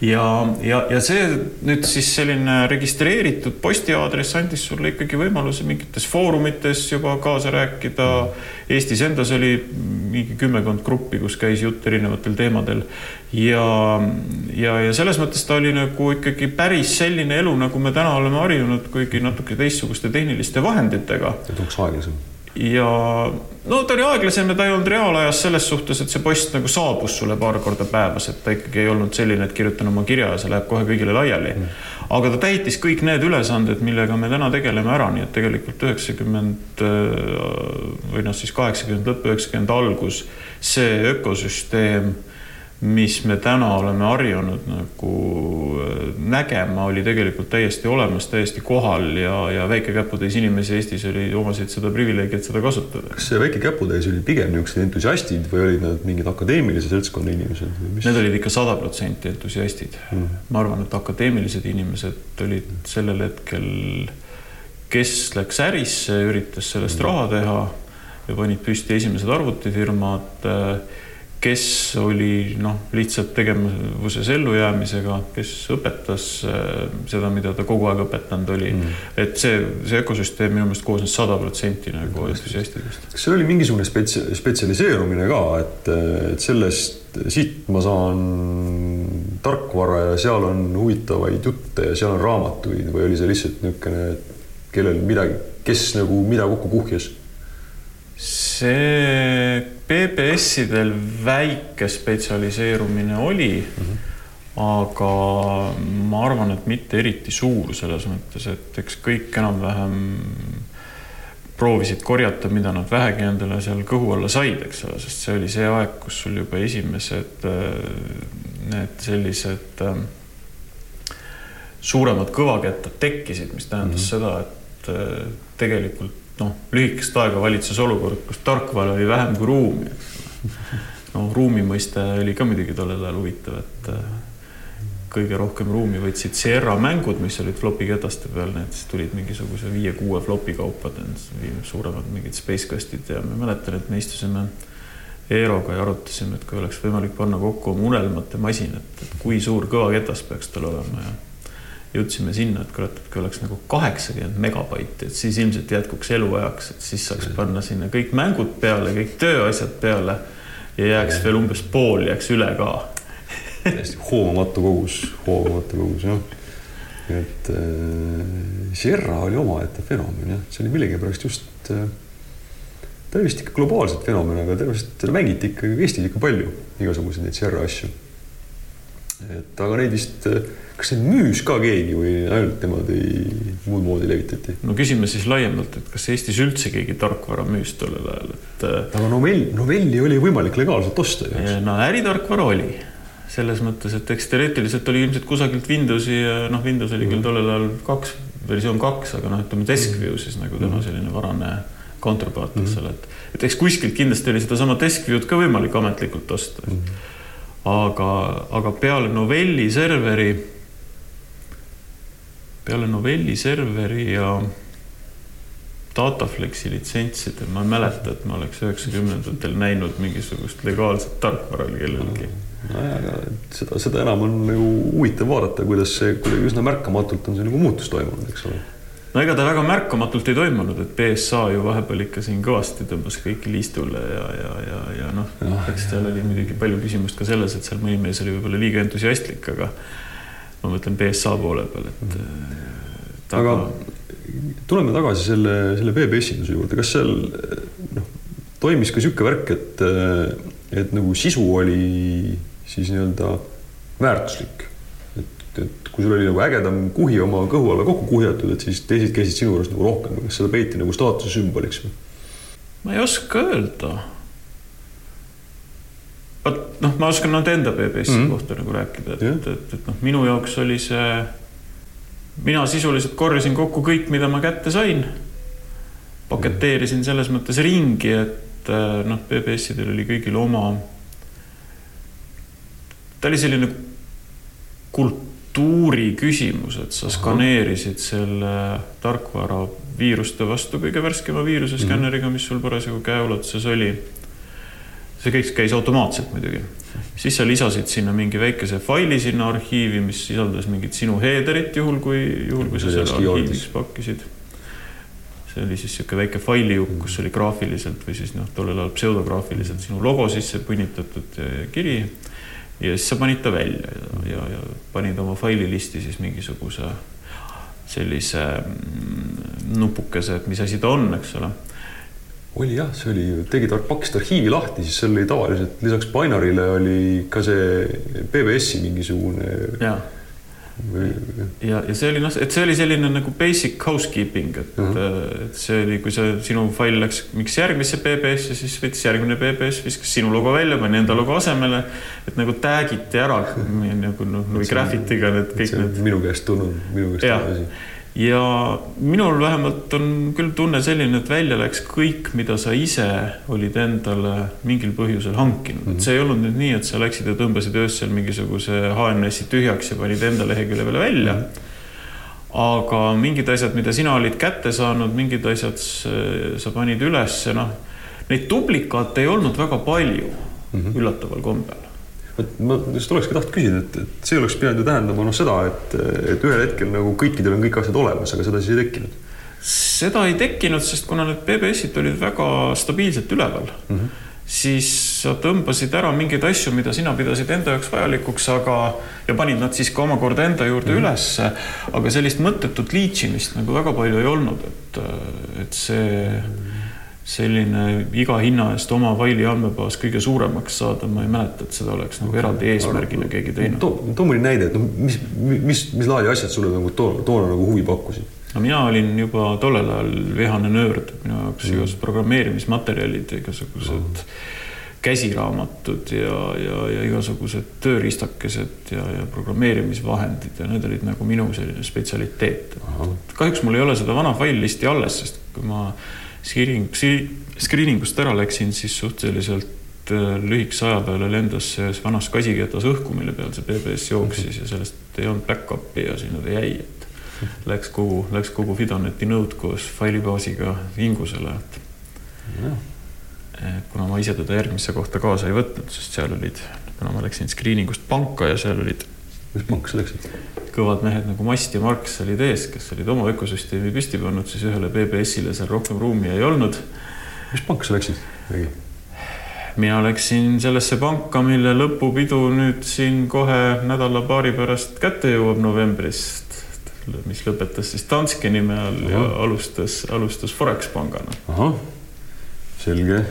ja, ja, ja see nüüd siis selline registreeritud postiaadress andis sulle ikkagi võimaluse mingites foorumites juba kaasa rääkida. Eestis endas oli mingi kümmekond gruppi, kus käis jutt erinevatel teemadel ja, ja, ja selles mõttes ta oli nagu ikkagi päris selline elu, nagu me täna oleme harjunud, kuigi natuke teistsuguste tehniliste vahenditega. tundus aeglasem ja no ta oli aeglasem ja ta ei olnud reaalajas selles suhtes, et see post nagu saabus sulle paar korda päevas, et ta ikkagi ei olnud selline, et kirjutan oma kirja ja see läheb kohe kõigile laiali. Mm.. aga ta täitis kõik need ülesanded, millega me täna tegeleme ära, nii et tegelikult üheksakümmend või noh, siis kaheksakümmend lõpp, üheksakümmend algus, see ökosüsteem mis me täna oleme harjunud nagu äh, nägema, oli tegelikult täiesti olemas, täiesti kohal ja, ja väike-käputäis inimesi Eestis oli, omasid seda privileegi, et seda kasutada. kas see väike-käputäis oli pigem niisugused entusiastid või olid nad mingid akadeemilise seltskonna inimesed? Mis... Need olid ikka sada protsenti entusiastid mm.. ma arvan, et akadeemilised inimesed olid sellel hetkel, kes läks ärisse, üritas sellest mm. raha teha ja panid püsti esimesed arvutifirmad äh, kes oli noh, lihtsalt tegevuses ellujäämisega, kes õpetas äh, seda, mida ta kogu aeg õpetanud oli mm.. et see, see ökosüsteem minu meelest koosnes sada protsenti nagu entusiastidest. kas seal oli mingisugune spetsi-, spetsialiseerumine ka, et, et sellest, siit ma saan tarkvara ja seal on huvitavaid jutte ja seal on raamatuid või oli see lihtsalt niisugune, kellel midagi, kes nagu mida kokku kuhjas? see PBS-idel väike spetsialiseerumine oli mm, -hmm. aga ma arvan, et mitte eriti suur selles mõttes, et eks kõik enam-vähem proovisid korjata, mida nad vähegi endale seal kõhu alla said, eks ole, sest see oli see aeg, kus sul juba esimesed need sellised suuremad kõvakettad tekkisid, mis tähendas mm -hmm. seda, et tegelikult noh, lühikest aega valitses olukord, kus tarkvara oli vähem kui ruumi, eks ole. no ruumi mõiste oli ka muidugi tollel ajal huvitav, et äh, kõige rohkem ruumi võtsid Sierra mängud, mis olid flopi ketaste peal, need siis tulid mingisuguse viie-kuue flopi kaupa, suuremad mingid Space Questid ja ma mäletan, et me istusime Eeroga ja arutasime, et kui oleks võimalik panna kokku oma unelmate masin, et kui suur kõvaketas peaks tal olema ja jõudsime sinna, et kurat, et kui oleks nagu kaheksakümmend megabaiti, et siis ilmselt jätkuks eluajaks, et siis saaks panna sinna kõik mängud peale, kõik tööasjad peale ja jääks veel umbes pool jääks üle ka. täiesti hoomamatu kogus, hoomamatu kogus jah. et äh, Sierra oli omaette fenomen jah, see oli millegipärast just äh, ta oli vist ikka globaalselt fenomen, aga tõenäoliselt mängiti ikka Eestis ikka palju igasuguseid neid Sierra asju. et aga neid vist äh, kas neid müüs ka keegi või ainult nemad ei, muud moodi levitati? no küsime siis laiemalt, et kas Eestis üldse keegi tarkvara müüs tollel ajal, et. Äh, aga novell, novelli oli võimalik legaalselt osta ju. no äritarkvara oli selles mõttes, et eks teoreetiliselt oli ilmselt kusagilt Windowsi ja noh, Windows oli küll mm. tollel ajal kaks, versioon kaks, aga noh, ütleme Deskview siis nagu tema mm. selline varane counterpart, eks mm. ole, et, et eks kuskilt kindlasti oli sedasama Deskview'd ka võimalik ametlikult osta. aga, aga peale novelli serveri peale novelli serveri ja Dataflexi litsentsida, ma ei mäleta, et ma oleks üheksakümnendatel näinud mingisugust legaalset tarkvara kellelgi. nojah, aga seda, seda enam on nagu huvitav vaadata, kuidas see kuidagi üsna märkamatult on see nagu muutus toimunud, eks ole. no ega ta väga märkamatult ei toimunud, et BSA ju vahepeal ikka siin kõvasti tõmbas kõiki liistule ja, ja, ja, ja noh, eks seal oli muidugi palju küsimust ka selles, et seal mõni mees oli võib-olla liiga entusiastlik, aga ma mõtlen BSA poole peal, et mm. -hmm. aga tuleme tagasi selle, selle veebiesinduse juurde, kas seal noh, toimis ka niisugune värk, et, et nagu sisu oli siis nii-öelda väärtuslik? et, et kui sul oli nagu ägedam kuhi oma kõhu alla kokku kuhjatud, et siis teised käisid sinu juures nagu rohkem, kas seda peeti nagu staatuse sümboliks või? ma ei oska öelda. Vot noh, ma oskan ainult enda PBS-i mm -hmm. kohta nagu rääkida, et, et, et, et noh, minu jaoks oli see mina sisuliselt korjasin kokku kõik, mida ma kätte sain. paketeerisin selles mõttes ringi, et äh, noh, PBS-idel oli kõigil oma. ta oli selline kultuuri küsimus, et sa skaneerisid selle tarkvara viiruste vastu kõige värskema viiruseskänneriga, mis sul parasjagu käeulatuses oli. See kõik käis automaatselt muidugi siis sa lisasid sinna mingi väikese faili sinna arhiivi, mis sisaldas mingit sinu header'it, juhul kui, juhul kui sa selle arhiivis pakkisid. see oli siis niisugune väike failijuk, kus oli graafiliselt või siis noh, tollel ajal pseudograafiliselt sinu logo sisse punnitatud kiri. ja siis sa panid ta välja ja, ja, ja panid oma faililisti siis mingisuguse sellise mm, nupukese, et mis asi ta on, eks ole oli jah, see oli, tegid, pakkisid arhiivi lahti, siis seal oli tavaliselt lisaks Binary'le oli ka see PBS-i mingisugune. ja, ja, ja see oli noh, et see oli selline nagu basic housekeeping, et uh, -huh. et see oli, kui see sinu fail läks mingiks järgmisse PBS-i, siis võttis järgmine PBS, viskas sinu logo välja, pani enda logo asemele. et nagu tag iti ära nagu noh, või graffiti'ga need kõik need. minu käest tulnud, minu käest tulnud asi ja minul vähemalt on küll tunne selline, et välja läks kõik, mida sa ise olid endale mingil põhjusel hankinud mm, -hmm. et see ei olnud nüüd nii, et sa läksid ja tõmbasid öösel mingisuguse HNS-i tühjaks ja panid enda lehekülje peale välja mm. -hmm aga mingid asjad, mida sina olid kätte saanud, mingid asjad sa panid ülesse, noh, neid duplikaate ei olnud väga palju mm -hmm. üllataval kombel et ma just olekski tahtnud küsida, et, et see oleks pidanud ju tähendama noh, seda, et, et ühel hetkel nagu kõikidel on kõik asjad olemas, aga seda siis ei tekkinud. seda ei tekkinud, sest kuna need PBS-id olid väga stabiilselt üleval mm, -hmm. siis sa tõmbasid ära mingeid asju, mida sina pidasid enda jaoks vajalikuks, aga ja panid nad siis ka omakorda enda juurde mm -hmm. ülesse. aga sellist mõttetut liitsimist nagu väga palju ei olnud, et, et see mm -hmm selline iga hinna eest oma faili andmebaas kõige suuremaks saada, ma ei mäleta, et seda oleks nagu eraldi eesmärgina keegi teinud. too, too mõni näide, et noh, mis, mis, mis laadi asjad sulle nagu toona, toona nagu huvi pakkusid? no mina olin juba tollel ajal vihane nörd, minu jaoks mm. igasugused programmeerimismaterjalid, igasugused mm. käsiraamatud ja, ja, ja igasugused tööriistakesed ja, ja programmeerimisvahendid ja need olid nagu minu selline spetsialiteet. kahjuks mul ei ole seda vana faillisti alles, sest kui ma screening, screening ust ära läksin, siis suhteliselt äh, lühikese aja peale lendas see vanas kasiketas õhku, mille peal see PBS jooksis ja sellest ei olnud back-up'i ja sinna ta jäi, et läks kogu, läks kogu Fidoneti nõud koos failibaasiga hingusele, et et kuna ma ise teda järgmisse kohta kaasa ei võtnud, sest seal olid, kuna ma läksin screening ust panka ja seal olid mis panka sa läksid? Kõvad mehed nagu Mast ja Marx olid ees, kes olid oma ökosüsteemi püsti pannud, siis ühele PBS-ile seal rohkem ruumi ei olnud. mis panka sa läksid? mina läksin sellesse panka, mille lõpupidu nüüd siin kohe nädala-paari pärast kätte jõuab novembrist, mis lõpetas siis Danske nime all Aha. ja alustas, alustas Forex pangana. ahah, selge.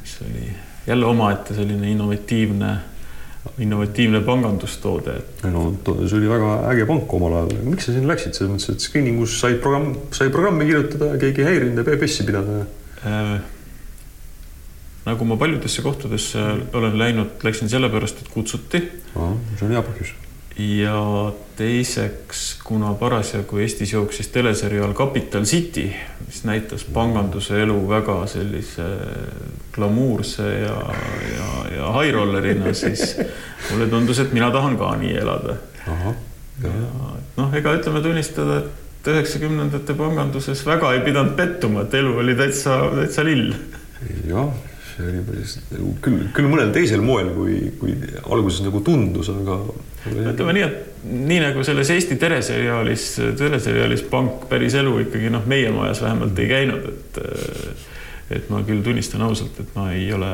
mis oli jälle omaette selline innovatiivne innovatiivne pangandustoode. no see oli väga äge pank omal ajal, miks sa sinna läksid, selles mõttes, et screening us sai programm, sai programmi kirjutada, keegi ei häirinud ja PBS-i pidada äh,? nagu ma paljudesse kohtadesse olen läinud, läksin sellepärast, et kutsuti. see on hea põhjus ja teiseks, kuna parasjagu Eestis jooksis teleseriaal Capital City, mis näitas panganduse elu väga sellise glamuurse ja, ja, ja high rollerina, siis mulle tundus, et mina tahan ka nii elada. ja noh, ega ütleme tunnistada, et üheksakümnendate panganduses väga ei pidanud pettuma, et elu oli täitsa, täitsa lill. jah, oli päris küll, küll mõnel teisel moel, kui, kui alguses nagu tundus, aga. ütleme nii, et nii nagu selles Eesti teleseriaalis, teleseriaalis Pank päris elu ikkagi noh, meie majas vähemalt ei käinud, et et ma küll tunnistan ausalt, et ma ei ole,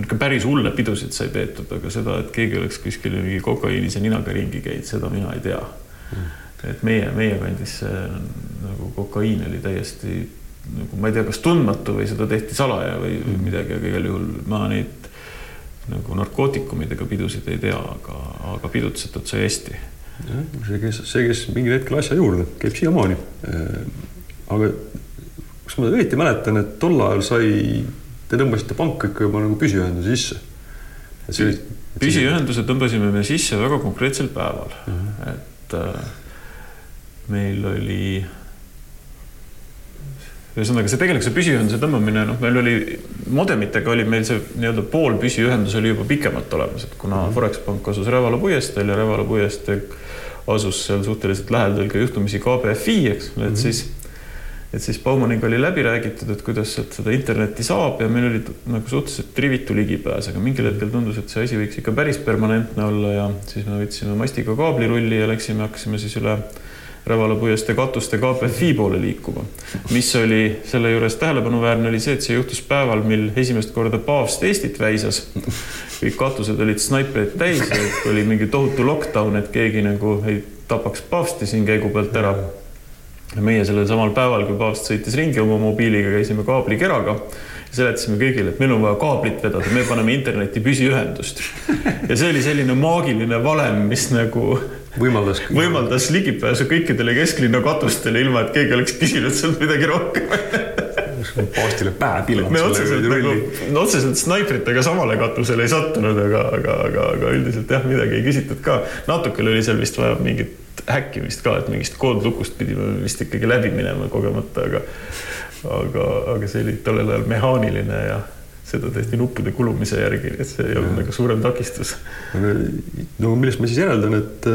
ikka päris hulle pidusid sai peetud, aga seda, et keegi oleks kuskil mingi kokaiinise ninaga ringi käinud, seda mina ei tea mm et meie, meie kandis see nagu kokaiin oli täiesti nagu ma ei tea, kas tundmatu või seda tehti salaja või mm. midagi, aga igal juhul ma neid nagu narkootikumidega pidusid ei tea, aga, aga pidutsetud sai hästi. see, kes, see, kes mingil hetkel asja juurde, käib siiamaani. Äh, aga kas ma õieti mäletan, et tol ajal sai, te tõmbasite panka ikka juba nagu püsiühenduse sisse? püsiühenduse tõmbasime me sisse väga konkreetsel päeval mhm. -huh. et äh, meil oli, ühesõnaga see tegelikult see püsiühenduse tõmbamine, noh, meil oli modemitega oli meil see nii-öelda pool püsiühendus oli juba pikemalt olemas, et kuna -hmm. Forex pank asus Rävala puiesteel ja Rävala puiesteel asus seal suhteliselt lähedal ka juhtumisi KBFi, eks, et mm -hmm. siis et siis Baumaniga oli läbi räägitud, et kuidas sealt seda internetti saab ja meil oli nagu suhteliselt rivitu ligipääs, aga mingil hetkel tundus, et see asi võiks ikka päris permanentne olla ja siis me võtsime mastiga kaablirulli ja läksime, hakkasime siis üle Rävala puiestee katuste KPFi poole liikuma. mis oli selle juures tähelepanuväärne, oli see, et see juhtus päeval, mil esimest korda paavst Eestit väisas. kõik katused olid snaipreid täis ja oli mingi tohutu lockdown, et keegi nagu ei tapaks paavsti siin käigu pealt ära. ja meie sellel samal päeval, kui paavst sõitis ringi oma mobiiliga, käisime kaablikeraga seletasime kõigile, et meil on vaja kaablit vedada, me paneme internetti püsiühendust. ja see oli selline maagiline valem, mis nagu võimaldas, võimaldas ligipääsu kõikidele kesklinna katustele, ilma et keegi oleks küsinud sealt midagi rohkem paavstile pähe pilanud. me otseselt nagu, no otseselt snaipritega samale katusele ei sattunud, aga, aga, aga, aga üldiselt jah, midagi ei küsitud ka. natukene oli seal vist vaja mingit häkkimist ka, et mingist koodlukust pidime vist ikkagi läbi minema kogemata, aga aga, aga see oli tollel ajal mehaaniline ja seda tehti nuppude kulumise järgi, et see ei olnud nagu suurem takistus. no millest ma siis järeldan, et,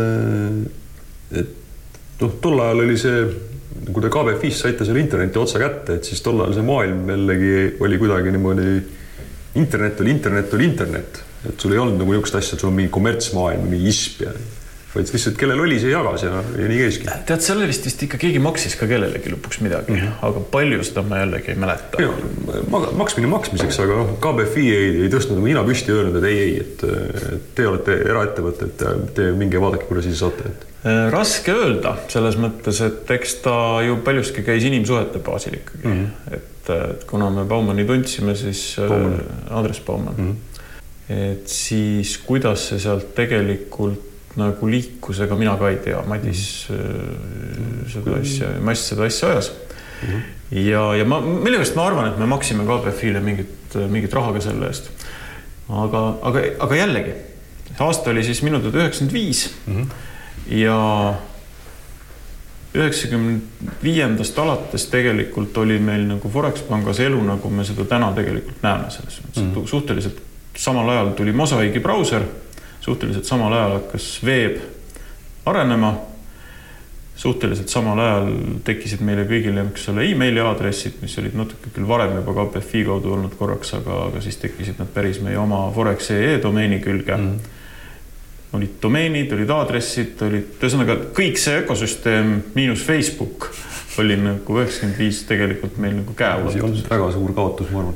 et noh, tol ajal oli see, kui te KBFis saite selle interneti otsa kätte, et siis tol ajal see maailm jällegi oli kuidagi niimoodi, internet oli internet oli internet, et sul ei olnud nagu niisugust asja, et sul on mingi kommertsmaailm, mingi ISP ja vaid lihtsalt kellel oli, see jagas ja, ja nii käiski. tead, selle vist vist ikka keegi maksis ka kellelegi lõpuks midagi mm, -hmm. aga palju seda ma jällegi ei mäleta. maksmine maksmiseks, aga noh, KBFi ei, ei tõstnud nagu nina püsti ja öelnud, et ei, ei, et, et te olete eraettevõte, et te minge vaadake, kuidas ise saate, et. Äh, raske öelda selles mõttes, et eks ta ju paljuski käis inimsuhete baasil ikkagi mm, -hmm. et, kuna me Baumani tundsime, siis äh, Baumann. Andres Baumann mm, -hmm. et siis kuidas see sealt tegelikult nagu liikus, ega mina ka ei tea, Madis mm. seda asja, Mass seda asja ajas mm. -hmm. ja, ja ma millegipärast ma arvan, et me maksime KBF-ile mingit, mingit raha ka selle eest. aga, aga, aga jällegi, aasta oli siis minu teada üheksakümmend viis mhm. ja üheksakümne viiendast alates tegelikult oli meil nagu Forex pangas elu, nagu me seda täna tegelikult näeme, selles mõttes mm -hmm. suhteliselt samal ajal tuli Mosaiigi brauser suhteliselt samal ajal hakkas veeb arenema. suhteliselt samal ajal tekkisid meile kõigile, eks ole, emaili aadressid, mis olid natuke küll varem juba KPFi kaudu olnud korraks, aga, aga siis tekkisid nad päris meie oma Forex.ee domeeni külge mm. -hmm. olid domeenid, olid aadressid, olid, ühesõnaga kõik see ökosüsteem miinus Facebook oli nagu üheksakümmend viis tegelikult meil nagu käeulatus. väga suur kaotus, ma arvan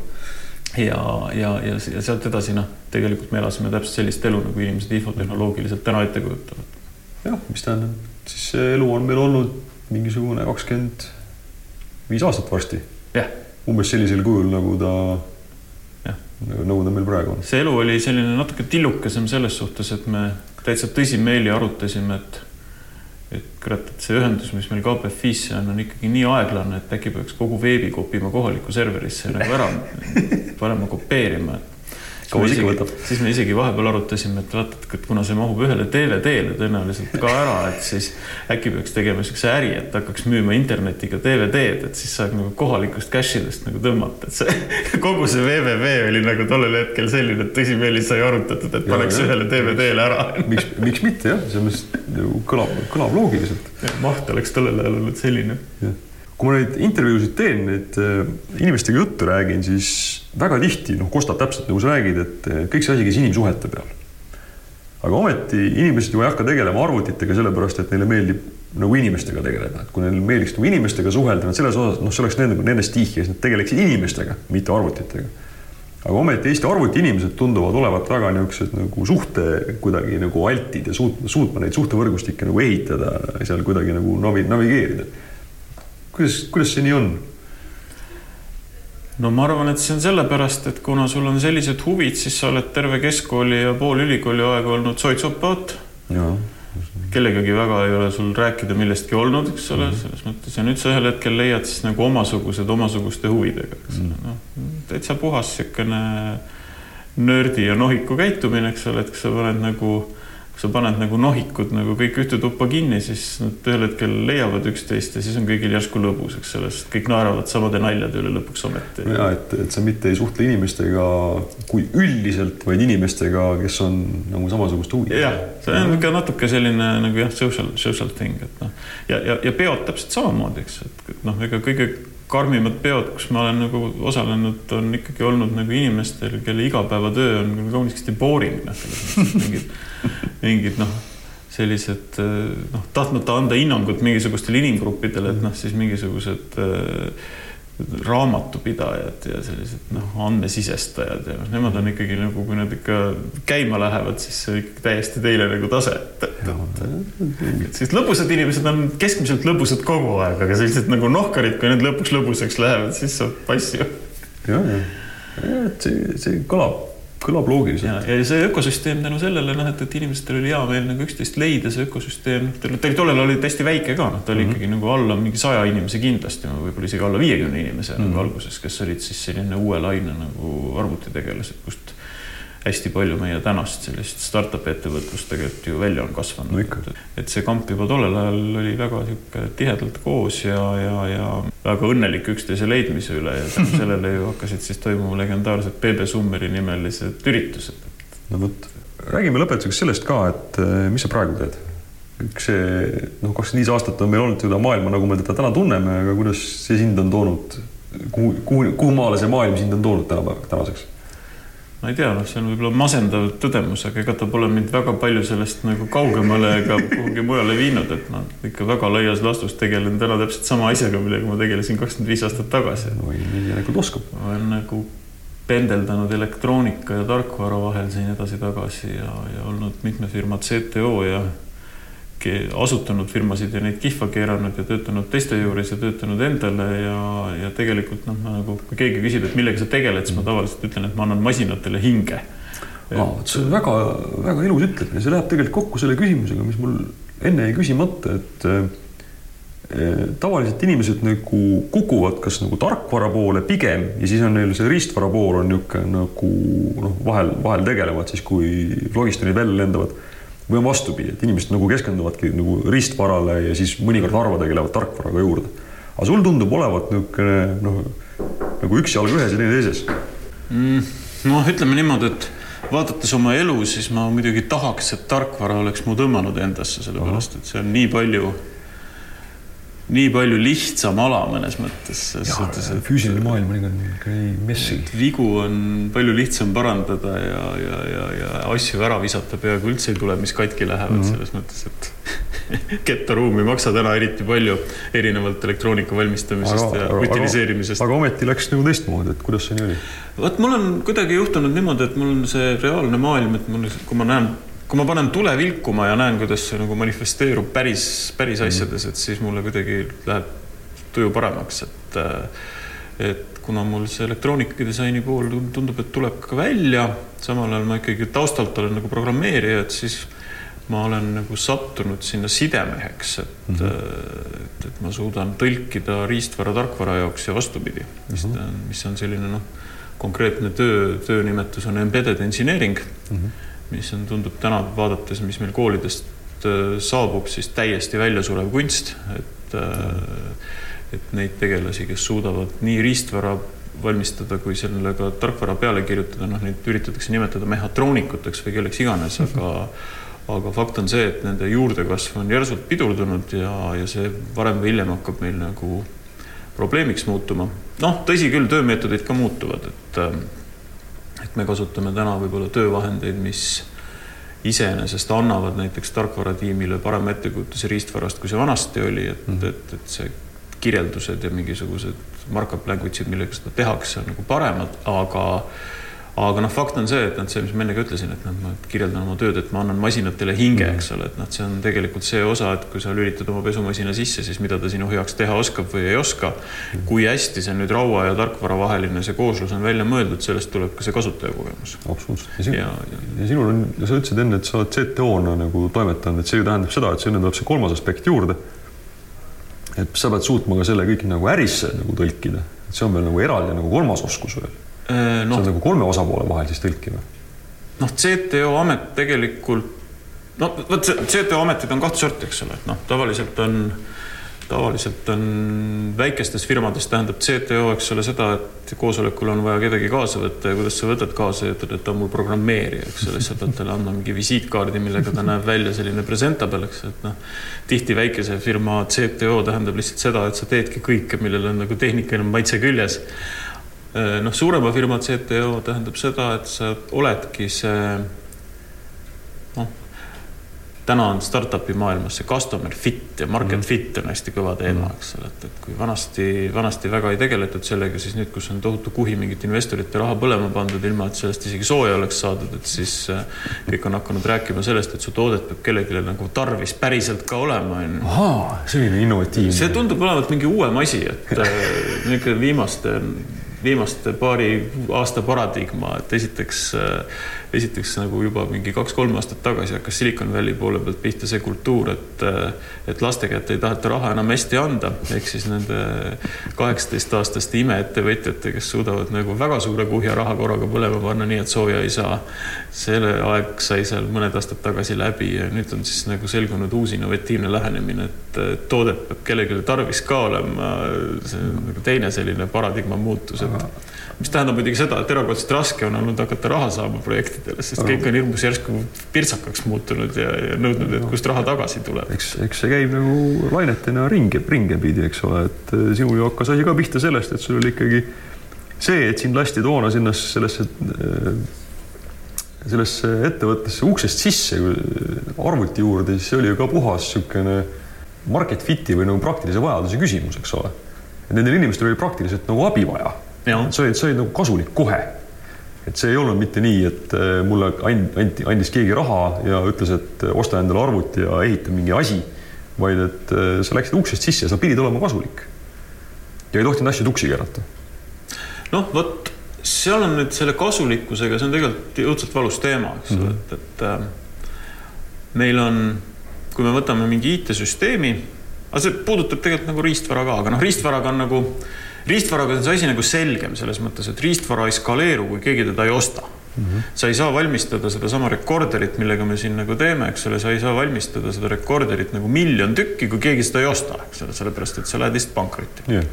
ja, ja, ja, ja sealt edasi noh, tegelikult me elasime täpselt sellist elu, nagu inimesed infotehnoloogiliselt täna ette kujutavad. jah, mis tähendab, siis see elu on meil olnud mingisugune kakskümmend viis aastat varsti. umbes sellisel kujul, nagu ta, nagu, nagu ta meil praegu on. see elu oli selline natuke tillukesem selles suhtes, et me täitsa tõsimeeli arutasime, et et kurat, et see ühendus, mis meil KPFis on, on ikkagi nii aeglane, et äkki peaks kogu veebi kopima kohalikku serverisse nagu ära panema kopeerima. Kaua see ikka võtab? siis me isegi vahepeal arutasime, et vaata, et kuna see mahub ühele DVD-le tõenäoliselt ka ära, et siis äkki peaks tegema niisuguse äri, et hakkaks müüma internetiga DVD-d, et siis saab nagu kohalikust cash idest nagu tõmmata, et see kogu see www oli nagu tollel hetkel selline, et tõsimeeli sai arutatud, et paneks ühele DVD-le ära. miks, miks mitte jah, selles mõttes kõlab, kõlab loogiliselt. maht oleks tollel ajal olnud selline. Kui ma neid intervjuusid teen, neid äh, inimestega juttu räägin, siis väga tihti noh, kostab täpselt nagu sa räägid, et eh, kõik see asi käis inimsuhete peal. aga ometi inimesed ju ei hakka tegelema arvutitega sellepärast, et neile meeldib nagu inimestega tegeleda, et kui neile meeldiks nagu inimestega suhelda, nad selles osas, noh, see oleks nende, nende stiih ja siis nad tegeleksid inimestega, mitte arvutitega. aga ometi Eesti arvutiinimesed tunduvad olevat väga niisugused nagu suhte kuidagi nagu altid ja suut-, suutma neid suhtevõrgustikke nagu ehitada, seal kuidagi nagu navi-, navigeerida. Kuidas, kuidas see nii on? no ma arvan, et see on sellepärast, et kuna sul on sellised huvid, siis sa oled terve keskkooli ja pool ülikooli aega olnud soitsopaat. kellegagi väga ei ole sul rääkida millestki olnud, eks ole mm, -hmm. selles mõttes ja nüüd sa ühel hetkel leiad siis nagu omasugused omasuguste huvidega, eks ole mm -hmm., noh täitsa puhas niisugune nördi ja nohiku käitumine, eks ole, et kas sa paned nagu kui sa paned nagu nohikud nagu kõik ühte tuppa kinni, siis nad ühel hetkel leiavad üksteist ja siis on kõigil järsku lõbus, eks ole, sest kõik naeravad samade naljade üle lõpuks ometi. ja et, et sa mitte ei suhtle inimestega kui üldiselt, vaid inimestega, kes on nagu samasugust huvi. jah, see on ikka natuke selline nagu jah, social, social thing, et noh ja, ja, ja peod täpselt samamoodi, eks, et noh, ega kõige karmimad peod, kus ma olen nagu osalenud, on ikkagi olnud nagu inimestel, kelle igapäevatöö on kaunisti boring, noh, mingid, mingid noh, sellised noh, tahtmata anda hinnangut mingisugustele inimgruppidele, et noh, siis mingisugused äh, raamatupidajad ja sellised noh, andmesisestajad ja noh, nemad on ikkagi nagu, kui nad ikka käima lähevad, siis see on ikka täiesti teine nagu tase. et siis lõbusad inimesed on keskmiselt lõbusad kogu aeg, aga sellised nagu nohkarid, kui need lõpuks lõbusaks lähevad, siis saab passi. ja, ja, et see, see kõlab kõlab loogiliselt. ja see ökosüsteem tänu sellele noh, et, et inimestel oli hea meel nagu üksteist leida, see ökosüsteem, ta oli tollel oli hästi väike ka, noh, ta oli mm -hmm. ikkagi nagu alla mingi saja inimese kindlasti, võib-olla isegi alla viiekümne inimese mm -hmm. nagu mhm. alguses, kes olid siis selline uue laine nagu arvutitegelased, kust hästi palju meie tänast sellist startup'i ettevõtlust tegelikult ju välja on kasvanud no,. et see kamp juba tollel ajal oli väga sihuke tihedalt koos ja, ja, ja väga õnnelik üksteise leidmise üle ja sellele ju hakkasid siis toimuma legendaarsed BB Summeri nimelised üritused. no vot, räägime lõpetuseks sellest ka, et eh, mis sa praegu teed? üks see noh, kakskümmend viis aastat on meil olnud seda maailma, nagu me teda täna tunneme, aga kuidas see sind on toonud, kuhu, kuhu, kuhu maale see maailm sind on toonud tänapäeva, tänaseks? Ma ei tea, noh, see on võib-olla masendav tõdemus, aga ega ta pole mind väga palju sellest nagu kaugemale ega kuhugi mujale viinud, et ma ikka väga laias laastus tegelen täna täpselt sama asjaga, millega ma tegelesin kakskümmend viis aastat tagasi. oi, nii järelikult oskab. ma olen nagu pendeldanud elektroonika ja tarkvara vahel siin edasi-tagasi ja, ja olnud mitme firma CTO ja asutanud firmasid ja neid kihva keeranud ja töötanud teiste juures ja töötanud endale ja, ja tegelikult noh, nagu kui keegi küsib, et millega sa tegeled, siis ma mm. tavaliselt ütlen, et ma annan masinatele hinge. aa, vot see on väga-väga ilus ütlemine, see läheb tegelikult kokku selle küsimusega, mis mul enne jäi küsimata, et eh, tavaliselt inimesed nagu kukuvad kas nagu tarkvara poole pigem ja siis on neil see riistvara pool on niisugune nagu noh, vahel, vahel tegelevad siis, kui flogistonid välja lendavad või on vastupidi, et inimesed nagu keskenduvadki nagu riistvarale ja siis mõnikord harva tegelevad tarkvaraga juurde. aga sul tundub olevat niisugune noh, nagu üks jalg ühes ja teine teises mm,. noh, ütleme niimoodi, et vaadates oma elu, siis ma muidugi tahaks, et tarkvara oleks mu tõmmanud endasse, sellepärast et see on nii palju nii palju lihtsam ala mõnes mõttes. füüsiline maailm on ikka nii messi. vigu on palju lihtsam parandada ja, ja, ja, ja asju ära visata peaaegu üldse ei tule, mis katki lähevad mm -hmm. selles mõttes, et kettaruum ei maksa täna eriti palju, erinevalt elektroonika valmistamisest aga, ja utiliseerimisest. aga ometi läks nagu teistmoodi, et kuidas see nii oli? vot mul on kuidagi juhtunud niimoodi, et mul on see reaalne maailm, et mul, kui ma näen kui ma panen tule vilkuma ja näen, kuidas see nagu manifesteerub päris, päris mhm. asjades, et siis mulle kuidagi läheb tuju paremaks, et et kuna mul see elektroonikadisaini pool tundub, et tuleb ka välja, samal ajal ma ikkagi taustalt olen nagu programmeerija, et siis ma olen nagu sattunud sinna sidemeheks, et mm, -hmm. et, et ma suudan tõlkida riistvara tarkvara jaoks ja vastupidi, mis mm, -hmm. mis on selline noh konkreetne töö, töönimetus on embedded engineering mm, -hmm. Mis on, tundub täna vaadates, mis meil koolidest äh, saabub, siis täiesti väljasurev kunst, et -hmm. et neid tegelasi, kes suudavad nii riistvara valmistada, kui sellele ka tarkvara peale kirjutada, noh, neid üritatakse nimetada mehhatroonikuteks või kelleks iganes, aga aga fakt on see, et nende juurdekasv on järsult pidurdunud ja, ja see varem või hiljem hakkab meil nagu probleemiks muutuma. noh, tõsi küll, töömeetodid ka muutuvad, et et me kasutame täna võib-olla töövahendeid, mis iseenesest annavad näiteks tarkvaratiimile parema ettekujutuse riistvarast, kui see vanasti oli, et mm., et, et see kirjeldused ja mingisugused markup language'id, millega seda tehakse, on nagu paremad, aga aga noh, fakt on see, et noh, see, mis ma enne ka ütlesin, et noh, ma kirjeldan oma tööd, et ma annan masinatele hinge, mm. eks ole, et noh, see on tegelikult see osa, et kui sa lülitad oma pesumasina sisse, siis mida ta sinu heaks teha oskab või ei oska. Mm. kui hästi see nüüd raua ja tarkvara vaheline see kooslus on välja mõeldud, sellest tuleb ka see kasutajakogemus. absoluutselt. ja, ja, ja, ja sinul on, sa ütlesid enne, et sa oled CTO-na nagu toimetanud, et see ju tähendab seda, et sinna tuleb see kolmas aspekt juurde. et sa pead suutma ka selle kõik nagu ärisse nagu tõlkida, et see on veel nagu eraldi nagu kolmas oskus veel no,. see on nagu kolme osapoole vahel siis tõlkima. noh, CTO amet tegelikult, no vot CTO ametid on kahte sorti, eks ole, et noh, tavaliselt on, tavaliselt on väikestes firmades tähendab CTO, eks ole, seda, et koosolekul on vaja kedagi kaasa võtta ja kuidas sa võtad kaasa ja ütled, et ta on mul programmeerija, eks ole, siis sa pead talle andma mingi visiitkaardi, millega ta näeb välja selline presentable, eks, et noh, tihti väikese firma CTO tähendab lihtsalt seda, et sa teedki kõike, millel on nagu tehnikaline maitse küljes Äh, noh, suurema firma CTO tähendab seda, et sa oledki see noh, täna on startup'i maailmas see customer fit ja market mm. fit on hästi kõva teema, eks ole, et, et kui vanasti, vanasti väga ei tegeletud sellega, siis nüüd, kus on tohutu kuhi mingit investorite raha põlema pandud, ilma et sellest isegi sooja oleks saadud, et siis äh, kõik on hakanud rääkima sellest, et su toodet peab kellelegi nagu tarvis päriselt ka olema, on ju. ahaa, selline innovatiivne. see tundub olevat mingi uuem asi, et äh, niisugune viimaste viimaste paari aasta paradigma, et esiteks, äh, esiteks nagu juba mingi kaks-kolm aastat tagasi hakkas Silicon Valley poole pealt pihta see kultuur, et, äh, et laste kätte ei taheta raha enam hästi anda, ehk siis nende kaheksateistaastaste imeettevõtjate, kes suudavad nagu väga suure kuhja raha korraga põlema panna, nii et sooja ei saa. selle aeg sai seal mõned aastad tagasi läbi ja nüüd on siis nagu selgunud uus innovatiivne lähenemine, et toodet peab kellelegi tarvis ka olema. see on nagu teine selline paradigma muutus et mis tähendab muidugi seda, et erakordselt raske on olnud hakata raha saama projektidele, sest kõik on hirmus järsku pirtsakaks muutunud ja, ja nõudnud, et kust raha tagasi tuleb. eks, eks see käib nagu lainetena ringi, ringi pidi, eks ole, et eh, sinul ju hakkas asi ka pihta sellest, et sul oli ikkagi see, et sind lasti toona sinna sellesse eh, sellesse ettevõttesse uksest sisse arvuti juurde, siis see oli ju ka puhas niisugune market fit'i või nagu praktilise vajaduse küsimus, eks ole. nendel inimestel oli praktiliselt nagu abi vaja sa olid, sa olid nagu kasulik kohe. et see ei olnud mitte nii, et äh, mulle anti, andis keegi raha ja ütles, et äh, osta endale arvuti ja ehita mingi asi, vaid et äh, sa läksid uksest sisse ja sa pidid olema kasulik. ja ei tohtinud asju tuksi keerata. noh, vot seal on nüüd selle kasulikkusega, see on tegelikult õudselt valus teema, eks ole mm -hmm., et, et äh, meil on, kui me võtame mingi IT-süsteemi, aga see puudutab tegelikult nagu riistvara ka, aga noh, riistvaraga on nagu riistvaraga on see asi nagu selgem selles mõttes, et riistvara ei skaleeru, kui keegi teda ei osta mm. -hmm. sa ei saa valmistada sedasama rekorderit, millega me siin nagu teeme, eks ole, sa ei saa valmistada seda rekorderit nagu miljon tükki, kui keegi seda ei osta, eks ole, sellepärast et sa lähed lihtsalt pankrotti yeah..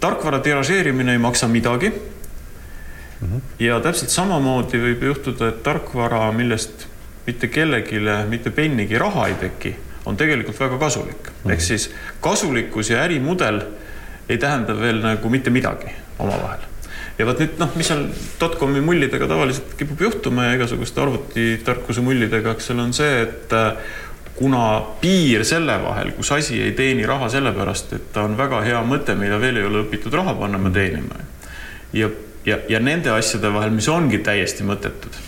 tarkvara tiražeerimine ei maksa midagi mm. -hmm. ja täpselt samamoodi võib juhtuda, et tarkvara, millest mitte kellelegi mitte pennigi raha ei teki, on tegelikult väga kasulik mm. -hmm. ehk siis kasulikkus ja ärimudel ei tähenda veel nagu mitte midagi omavahel. ja vot nüüd noh, mis seal dotcomi mullidega tavaliselt kipub juhtuma ja igasuguste arvutitarkuse mullidega, eks seal on see, et äh, kuna piir selle vahel, kus asi ei teeni raha sellepärast, et ta on väga hea mõte, mida veel ei ole õpitud raha panna, me teenime. ja, ja, ja nende asjade vahel, mis ongi täiesti mõttetud,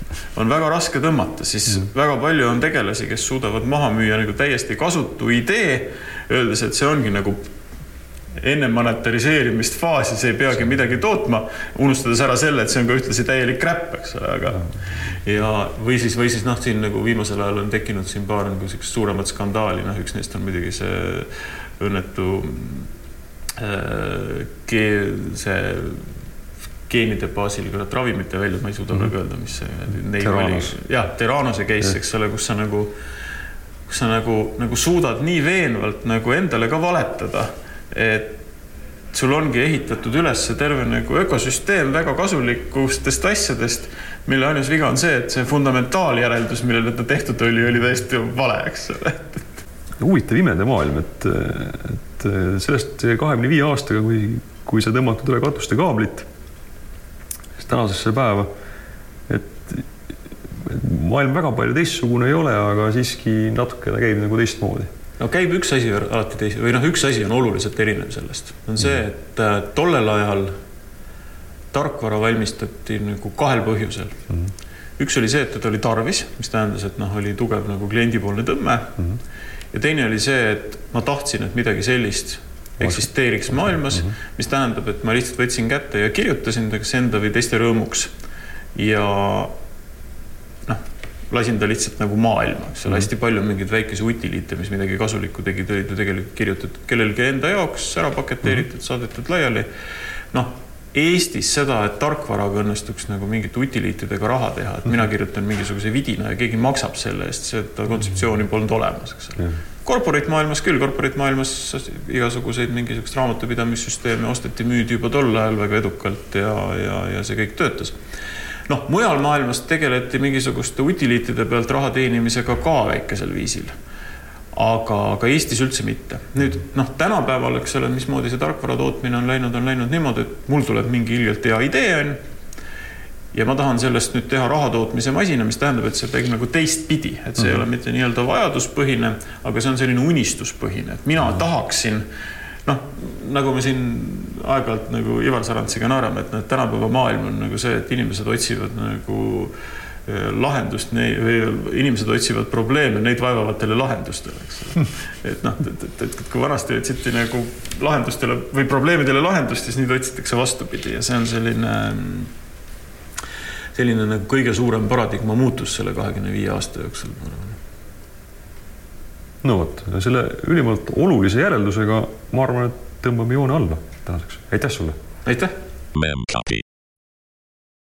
on väga raske tõmmata, siis mm. väga palju on tegelasi, kes suudavad maha müüa nagu täiesti kasutu idee, öeldes, et see ongi nagu enne monetariseerimist faasi, see ei peagi midagi tootma, unustades ära selle, et see on ka ühtlasi täielik crap, eks ole, aga ja või siis, või siis noh, siin nagu viimasel ajal on tekkinud siin paar nagu siukest suuremat skandaali, noh, üks neist on muidugi see õnnetu äh, see geenide baasil kurat ravimite välja, ma ei suuda praegu öelda, mis see Terranos. jah, Terranose case, eks ole, kus sa nagu, kus sa nagu, nagu suudad nii veenvalt nagu endale ka valetada, et sul ongi ehitatud üles terve nagu ökosüsteem väga kasulikustest asjadest, mille ainus viga on see, et see fundamentaaljäreldus, millele ta tehtud oli, oli täiesti vale, eks ole. huvitav imede maailm, et, et sellest kahekümne viie aastaga, kui, kui sai tõmmatud üle katuste kaablit, tänasesse päeva, et maailm väga palju teistsugune ei ole, aga siiski natuke ta käib nagu teistmoodi no käib üks asi alati teise või noh, üks asi on oluliselt erinev sellest, on see, et äh, tollel ajal tarkvara valmistati nagu kahel põhjusel mm. -hmm. üks oli see, et teda oli tarvis, mis tähendas, et noh, oli tugev nagu kliendipoolne tõmme mm. -hmm. ja teine oli see, et ma tahtsin, et midagi sellist eksisteeriks maailmas mm, -hmm. mis tähendab, et ma lihtsalt võtsin kätte ja kirjutasin ta kas enda või teiste rõõmuks. ja lasin ta lihtsalt nagu maailma, eks ole mm -hmm., hästi palju mingeid väikesi utiliite, mis midagi kasulikku tegid, olid ju tegelikult kirjutatud kellelegi enda jaoks, ära paketeeritud mm, -hmm. saadetud laiali. noh Eestis seda, et tarkvaraga õnnestuks nagu mingite utiliitidega raha teha, et mina kirjutan mingisuguse vidina ja keegi maksab selle eest, seda kontseptsiooni polnud olemas, eks ole. Corporate maailmas küll, corporate maailmas igasuguseid mingisuguseid raamatupidamissüsteeme osteti, müüdi juba tol ajal väga edukalt ja, ja, ja see kõik töötas. Noh, mujal maailmas tegeleti mingisuguste utiliitide pealt raha teenimisega ka väikesel viisil aga, aga Eestis üldse mitte. nüüd noh, tänapäeval, eks ole, mismoodi see tarkvara tootmine on läinud, on läinud niimoodi, et mul tuleb mingi ilgelt hea idee on. ja ma tahan sellest nüüd teha raha tootmise masina, mis tähendab, et see käib nagu teistpidi, et see mm -hmm. ei ole mitte nii-öelda vajaduspõhine, aga see on selline unistuspõhine, et mina mm -hmm. tahaksin noh, nagu me siin aeg-ajalt nagu Ivar Sarantsiga naerame, et noh, tänapäeva maailm on nagu see, et inimesed otsivad nagu äh, lahendust, või inimesed otsivad probleeme neid vaevavatele lahendustele, eks ole. et noh, et, et, et kui vanasti otsiti nagu lahendustele või probleemidele lahendust, siis nüüd otsitakse vastupidi ja see on selline, selline nagu kõige suurem paradigma muutus selle kahekümne viie aasta jooksul, ma arvan. No vot, selle ülimalt olulise järeldusega ma arvan, et tõmbame joone alla tänaseks. aitäh sulle. aitäh.